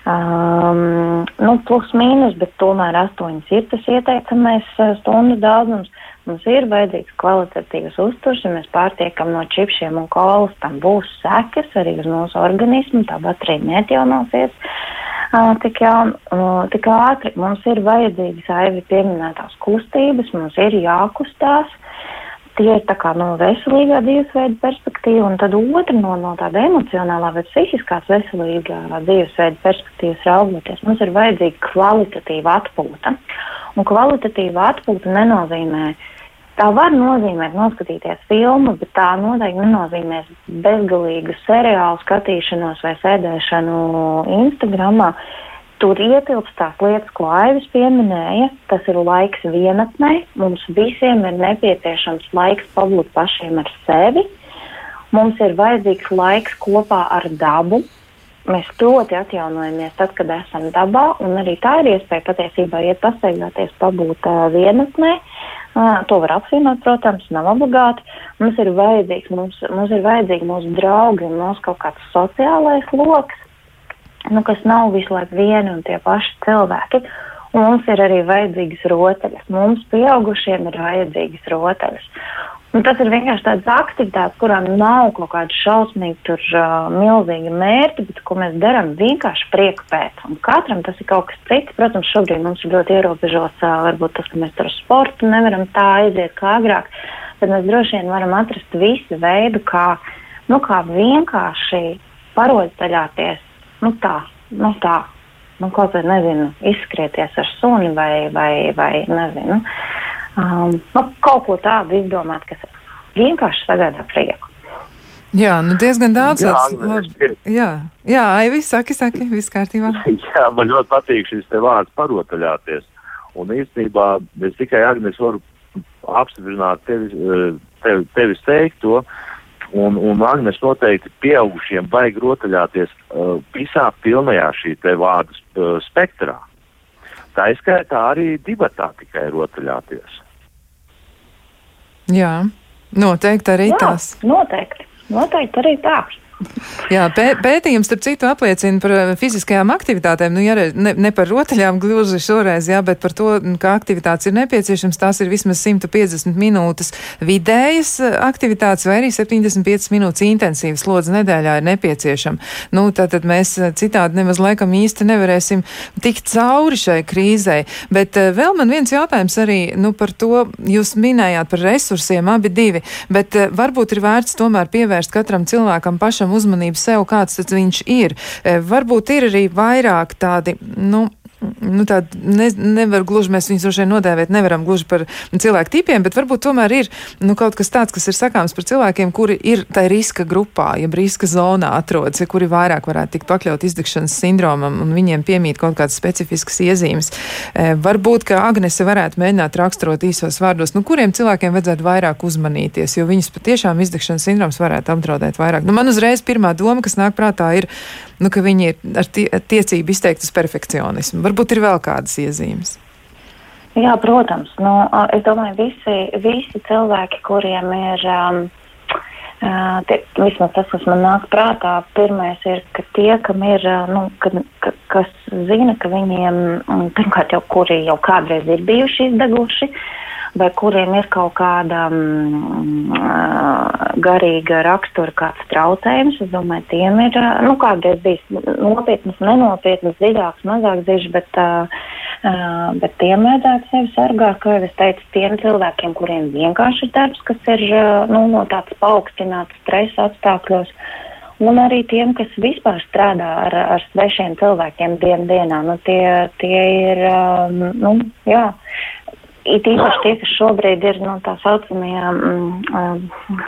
Um, nu, plus mīnus, bet tomēr astoņas ir tas ieteicamais uh, stundu daudzums. Mums ir vajadzīgs kvalitatīvs uzturs, ja mēs pārtiekam no čipšiem un kolas, tam būs sekas arī uz mūsu organismu, tā baterija neatjaunosies uh, tik, jaun, uh, tik ātri. Mums ir vajadzīgas aivi pieminētās kustības, mums ir jākustās. Tie ir tā kā no veselīgā dzīvesveida perspektīva, un tad otra no, no tāda emocionālā vai psihiskās veselīgā dzīvesveida perspektīvas raugoties. Mums ir vajadzīga kvalitatīva atpūta. Un kvalitatīva atpūta nenozīmē, tā var nozīmēt noskatīties filmu, bet tā noteikti nenozīmē bezgalīgu seriālu skatīšanos vai sēdēšanu Instagramā. Tur ietilpst tās lietas, ko Aivis pieminēja. Tas ir laiks vienatnē. Mums visiem ir nepieciešams laiks pabūt pašiem ar sevi. Mums ir vajadzīgs laiks kopā ar dabu. Mēs ļoti atjaunojamies tad, kad esam dabā, un arī tā ir iespēja patiesībā iet pastaigāties, pabūt uh, vienatnē. Uh, to var apvienot, protams, nav obligāti. Mums ir vajadzīgs, mums, mums ir vajadzīgi mūsu draugi un mūsu kaut kāds sociālais lokus, nu, kas nav visu laiku vieni un tie paši cilvēki. Un mums ir arī vajadzīgas rotaļas. Mums, pieaugušiem, ir vajadzīgas rotaļas. Un tas ir vienkārši tāds aktivitātes, kurām nav kaut kāda šausmīga, tur uh, milzīga mērķa, bet ko mēs darām vienkārši prieku pēc. Un katram tas ir kaut kas cits. Protams, šobrīd mums ir ļoti ierobežots, uh, varbūt tas, ka mēs uz sportu nevaram tā aiziet kā agrāk, bet mēs droši vien varam atrast visu veidu, kā, nu, kā vienkārši parotaļāties, nu tā, nu tā. Nu, kaut kā, nezinu, izskrieties ar suni vai, vai, vai nezinu. Um, nu, kaut ko tādu izdomāt, kas vienkārši sagādā prieku. Jā, nu diezgan daudz. Jā, labi, jā, jā Aivis, saki, saki, viss kārtībā. jā, man ļoti patīk šis te vārds parotaļāties. Un īstenībā es tikai Agnes varu apstiprināt tevis, eh, tev, tevis teikto. Un, un Agnes noteikti pieaugušiem vajag rotaļāties uh, visā pilnajā šī te vārdu uh, spektrā. Tā izskaitā arī divatā tikai rotaļāties. Jā, noteikti arī Jā, tās. Noteikti, noteikti arī tā. Jā, pē, pētījums, starp citu, apliecina par eh, fiziskajām aktivitātēm, nu, ja ne, ne par rotaļām gluži šoreiz, jā, bet par to, ka aktivitātes ir nepieciešams, tās ir vismaz 150 minūtes vidējas eh, aktivitātes vai arī 75 minūtes intensīvas slodzi nedēļā ir nepieciešama. Nu, tātad mēs eh, citādi nemaz laikam īsti nevarēsim tikt cauri šai krīzei. Bet vēl man viens jautājums arī, nu, par to jūs minējāt par resursiem abi divi, bet varbūt ir vērts tomēr pievērst katram cilvēkam pašam uzmanību sev, kāds tas viņš ir. E, varbūt ir arī vairāk tādi, nu, nu, tāda ne, nevar gluži, mēs viņus droši vien nodēvēt, nevaram gluži par cilvēku tipiem, bet varbūt tomēr ir nu, kaut kas tāds, kas ir sakāms par cilvēkiem, kuri ir tai riska grupā, ja riska zonā atrodas, ja kuri vairāk varētu tikt pakļaut izdegšanas sindromam un viņiem piemīt kaut kādas specifiskas iezīmes. E, varbūt, ka Agnese varētu mēģināt raksturot īsos vārdos, nu, kuriem cilvēkiem vajadzētu vairāk uzmanīties, jo viņus patiešām izdegšanas sindroms varētu apdraudēt vairāk. Nu, man uzreiz pirmā doma, kas nāk prātā, ir, nu, ka viņi ir ar tie, tiecību izteikti uz perfekcionismu. Varbūt ir vēl kādas iezīmes. Jā, protams. Nu, es domāju, visi, visi cilvēki, kuriem ir, um, tie, vismaz tas, kas man nāk prātā, pirmais ir, ka tie, kam ir, nu, ka, ka, kas zina, ka viņiem, pirmkārt jau kuri jau kādreiz ir bijuši izdeguši, uh, vai kuriem ir kaut kāda mm, garīga rakstura kāds traucējums. Es domāju, tiem ir, nu, kādreiz bijis nopietnas, nenopietnas, dziļāks, mazāk dziļš, bet, uh, bet tiem vajadzētu sevi sargāt, kā jau es teicu, tiem cilvēkiem, kuriem vienkārši ir darbs, kas ir, nu, no tāds paaugstināts stresa apstākļos. Un arī tiem, kas vispār strādā ar, ar svešiem cilvēkiem dienas dienā, nu, tie, tie ir, um, nu, jā, It īpaši tie, kas šobrīd ir nu, tā saucamie, mm,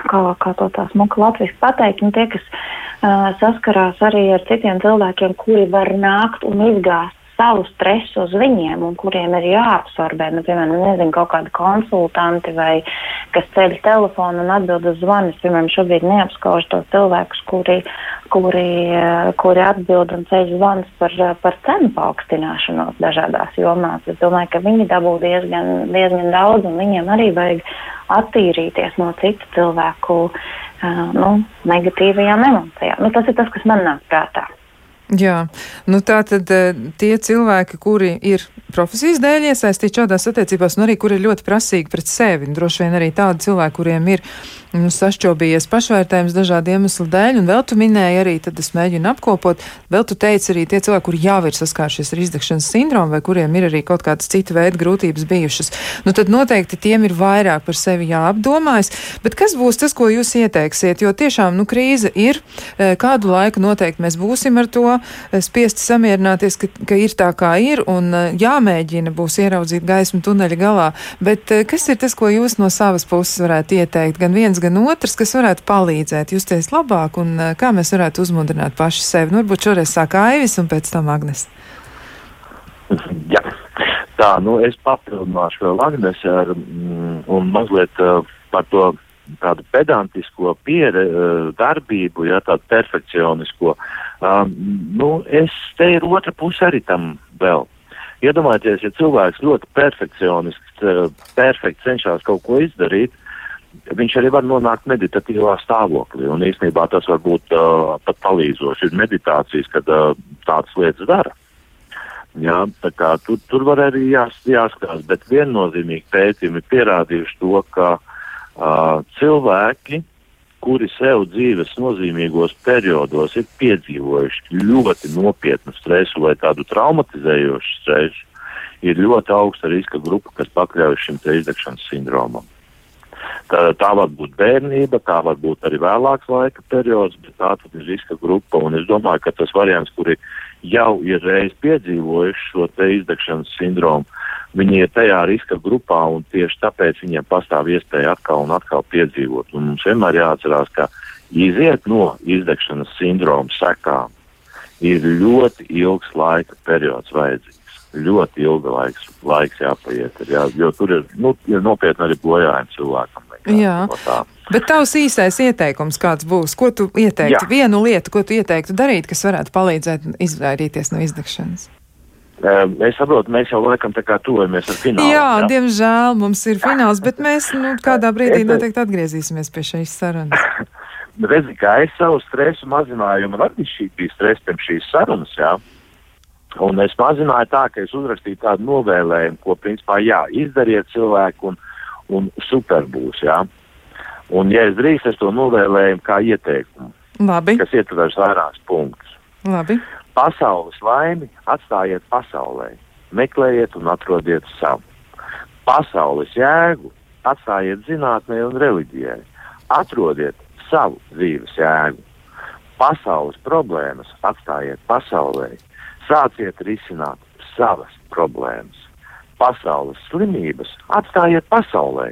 kā, kā to tā smuka latviešu pateikt, nu, tie, kas uh, saskarās arī ar citiem cilvēkiem, kuri var nākt un izgāzt savu stresu uz viņiem un kuriem ir jāabsorbē, nu, piemēram, nezinu, kaut kādi konsultanti vai kas ceļ telefonu un atbild uz zvanus. Piemēram, šobrīd neapskauž tos cilvēkus, kuri, kuri, kuri atbild un ceļ zvanus par, par cenu paaugstināšanos dažādās jomās. Es domāju, ka viņi dabū diezgan, diezgan daudz un viņiem arī vajag attīrīties no citu cilvēku uh, nu, negatīvajām emocijām. Nu, tas ir tas, kas man nāk prātā. Jā, nu tā tad eh, tie cilvēki, kuri ir profesijas dēļ iesaistīti šādās attiecībās, un arī kuri ir ļoti prasīgi pret sevi, un droši vien arī tādi cilvēki, kuriem ir nu, sašķobījies pašvērtējums dažādu iemeslu dēļ, un vēl tu minēji arī, tad es mēģinu apkopot, vēl tu teici arī tie cilvēki, kuri jau ir saskāršies ar izdegšanas sindromu, vai kuriem ir arī kaut kādas cita veida grūtības bijušas. Nu, tad noteikti tiem ir vairāk par sevi jāapdomājas, bet kas būs tas, ko jūs ieteiksiet, jo tiešām, nu, krīze ir, eh, kādu laiku noteikti mēs būsim ar to spiesti samierināties, ka, ka ir tā, kā ir, un eh, jāmēģina būs ieraudzīt gaismu tuneļa galā, bet kas ir tas, ko jūs no savas puses varētu ieteikt? Gan viens, gan otrs, kas varētu palīdzēt justies labāk un eh, kā mēs varētu uzmundrināt paši sevi. Nu, varbūt šoreiz sāk Aivis un pēc tam Agnes. Jā. Tā, nu es papildināšu vēl Agnes ar, mm, un mazliet uh, par to tādu pedantisko piere, uh, darbību, ja tādu perfekcionisko. Um, nu, es te ir otra puse arī tam vēl. Iedomājieties, ja cilvēks ļoti perfekcionists, perfekti cenšas kaut ko izdarīt, viņš arī var nonākt meditatīvā stāvoklī. Un īstenībā tas var būt uh, pat palīdzoši. Ir meditācijas, kad uh, tādas lietas dara. Jā, tā kā tur, tur var arī jās, jāskatās, bet viennozīmīgi pētījumi pierādījuši to, ka uh, cilvēki, kuri sev dzīves nozīmīgos periodos ir piedzīvojuši ļoti nopietnu stresu vai tādu traumatizējošu stresu, ir ļoti augsta riska grupa, kas pakļaujas šim izdegšanas sindromam. Tā, tā var būt bērnība, tā var būt arī vēlāks laika periods, bet tā tad ir riska grupa. Un es domāju, ka tas variants, kuri jau ir reiz piedzīvojuši šo izdegšanas sindromu, viņi ir tajā riska grupā un tieši tāpēc viņiem pastāv iespēja atkal un atkal piedzīvot. Un mums vienmēr jāatcerās, ka iziet no izdegšanas sindroma sekām ir ļoti ilgs laika periods vajadzīgs ļoti ilga laiks, laiks jāpaiet, ir, jā, jo tur ir, nu, ir nopietni arī bojājumi cilvēkam. Jā, no bet tavs īsais ieteikums kāds būs? Ko tu ieteiktu? Jā. Vienu lietu, ko tu ieteiktu darīt, kas varētu palīdzēt izvairīties no izdegšanas? Es saprotu, mēs jau laikam tā kā tuvojamies ar finālu. Jā, jā, diemžēl mums ir fināls, bet mēs nu, kādā brīdī noteikti atgriezīsimies pie šīs sarunas. Redzi, kā es savu stresu mazināju, man arī šī bija stresa pirms šīs sarunas, jā. Un es mazināju tā, ka es uzrakstīju tādu novēlējumu, ko principā jā, izdariet cilvēku un, un super būs, jā. Un, ja es drīkst, es to novēlēju kā ieteikumu. Labi. Kas ietvers vairākus punktus. Labi. Pasaules laimi atstājiet pasaulē, meklējiet un atrodiet savu. Pasaules jēgu atstājiet zinātnē un reliģijai, atrodiet savu dzīves jēgu. Pasaules problēmas atstājiet pasaulē, Sāciet risināt savas problēmas. Pasaules slimības atstājiet pasaulē.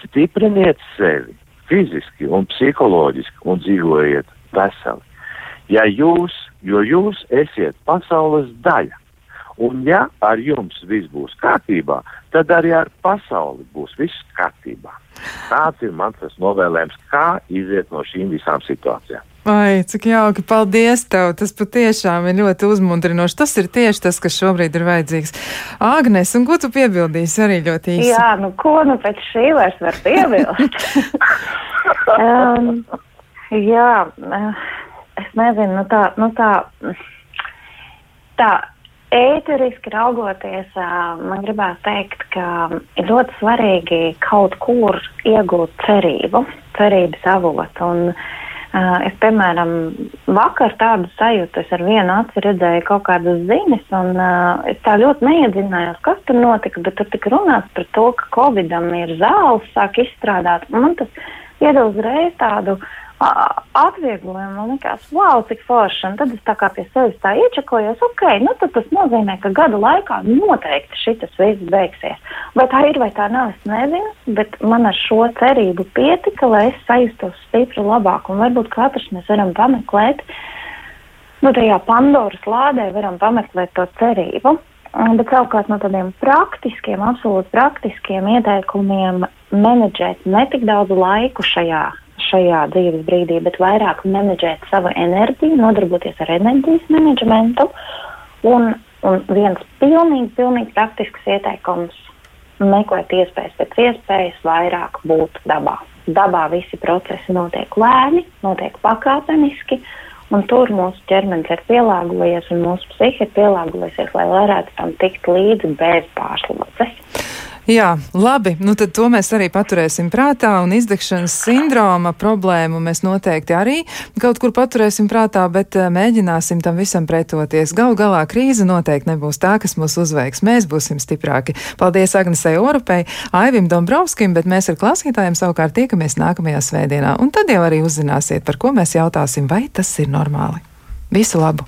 Stipriniet sevi fiziski un psiholoģiski un dzīvojiet veseli. Ja jūs, jo jūs esiet pasaules daļa, un ja ar jums viss būs kārtībā, tad arī ar pasauli būs viss kārtībā. Tāds ir mans novēlējums, kā iziet no šīm visām situācijām. Ai, cik jauki, paldies tev. Tas patiešām ir ļoti uzmundrinoši. Tas ir tieši tas, kas šobrīd ir vajadzīgs. Agnes, un ko tu piebildīsi arī ļoti īsi? Jā, nu ko nu pēc šī vairs var piebilst? um, jā, eh, es nezinu, nu tā, nu tā, tā ēteriski raugoties, man gribētu teikt, ka ir ļoti svarīgi kaut kur iegūt cerību, cerības avotu. Un, Es, piemēram, vakar tādu sajūtu, es ar vienu aci redzēju kaut kādas ziņas, un uh, es tā ļoti neiedziļinājos, kas tur notika, bet tur tika runāts par to, ka Covidam ir zāles, sāk izstrādāt. Man tas iedod uzreiz tādu uh, atvieglojumu. Man liekas, wow, cik forši. Un tad es tā kā pie sevis tā iečakojos, ok, nu tad tas nozīmē, ka gada laikā noteikti šis viss beigsies. Vai tā ir vai tā nav, es nezinu, bet man ar šo cerību pietika, lai es sajustos stipri labāk. Un varbūt katrs mēs varam pameklēt, nu tajā Pandoras lādē varam pameklēt to cerību. Bet savukārt no tādiem praktiskiem, absolūti praktiskiem ieteikumiem menedžēt ne tik daudz laiku šajā šajā dzīves brīdī, bet vairāk menedžēt savu enerģiju, nodarboties ar enerģijas menedžmentu. Un, un viens pilnīgi, pilnīgi praktisks ieteikums - meklēt iespējas pēc iespējas vairāk būt dabā. Dabā visi procesi notiek lēni, notiek pakāpeniski, un tur mūsu ķermenis ir pielāgojies un mūsu psihe ir pielāgojusies, lai varētu tam tikt līdzi bez pārslodzes. Jā, labi. Nu, tad to mēs arī paturēsim prātā. Un izdegšanas sindroma problēmu mēs noteikti arī kaut kur paturēsim prātā, bet uh, mēģināsim tam visam pretoties. Galu galā krīze noteikti nebūs tā, kas mūs uzveiks. Mēs būsim stiprāki. Paldies Agnesei Oropei, Aivim Dombrovskim, bet mēs ar klausītājiem savukārt tiekamies nākamajā svētdienā. Un tad jau arī uzzināsiet, par ko mēs jautāsim, vai tas ir normāli. Visu labu!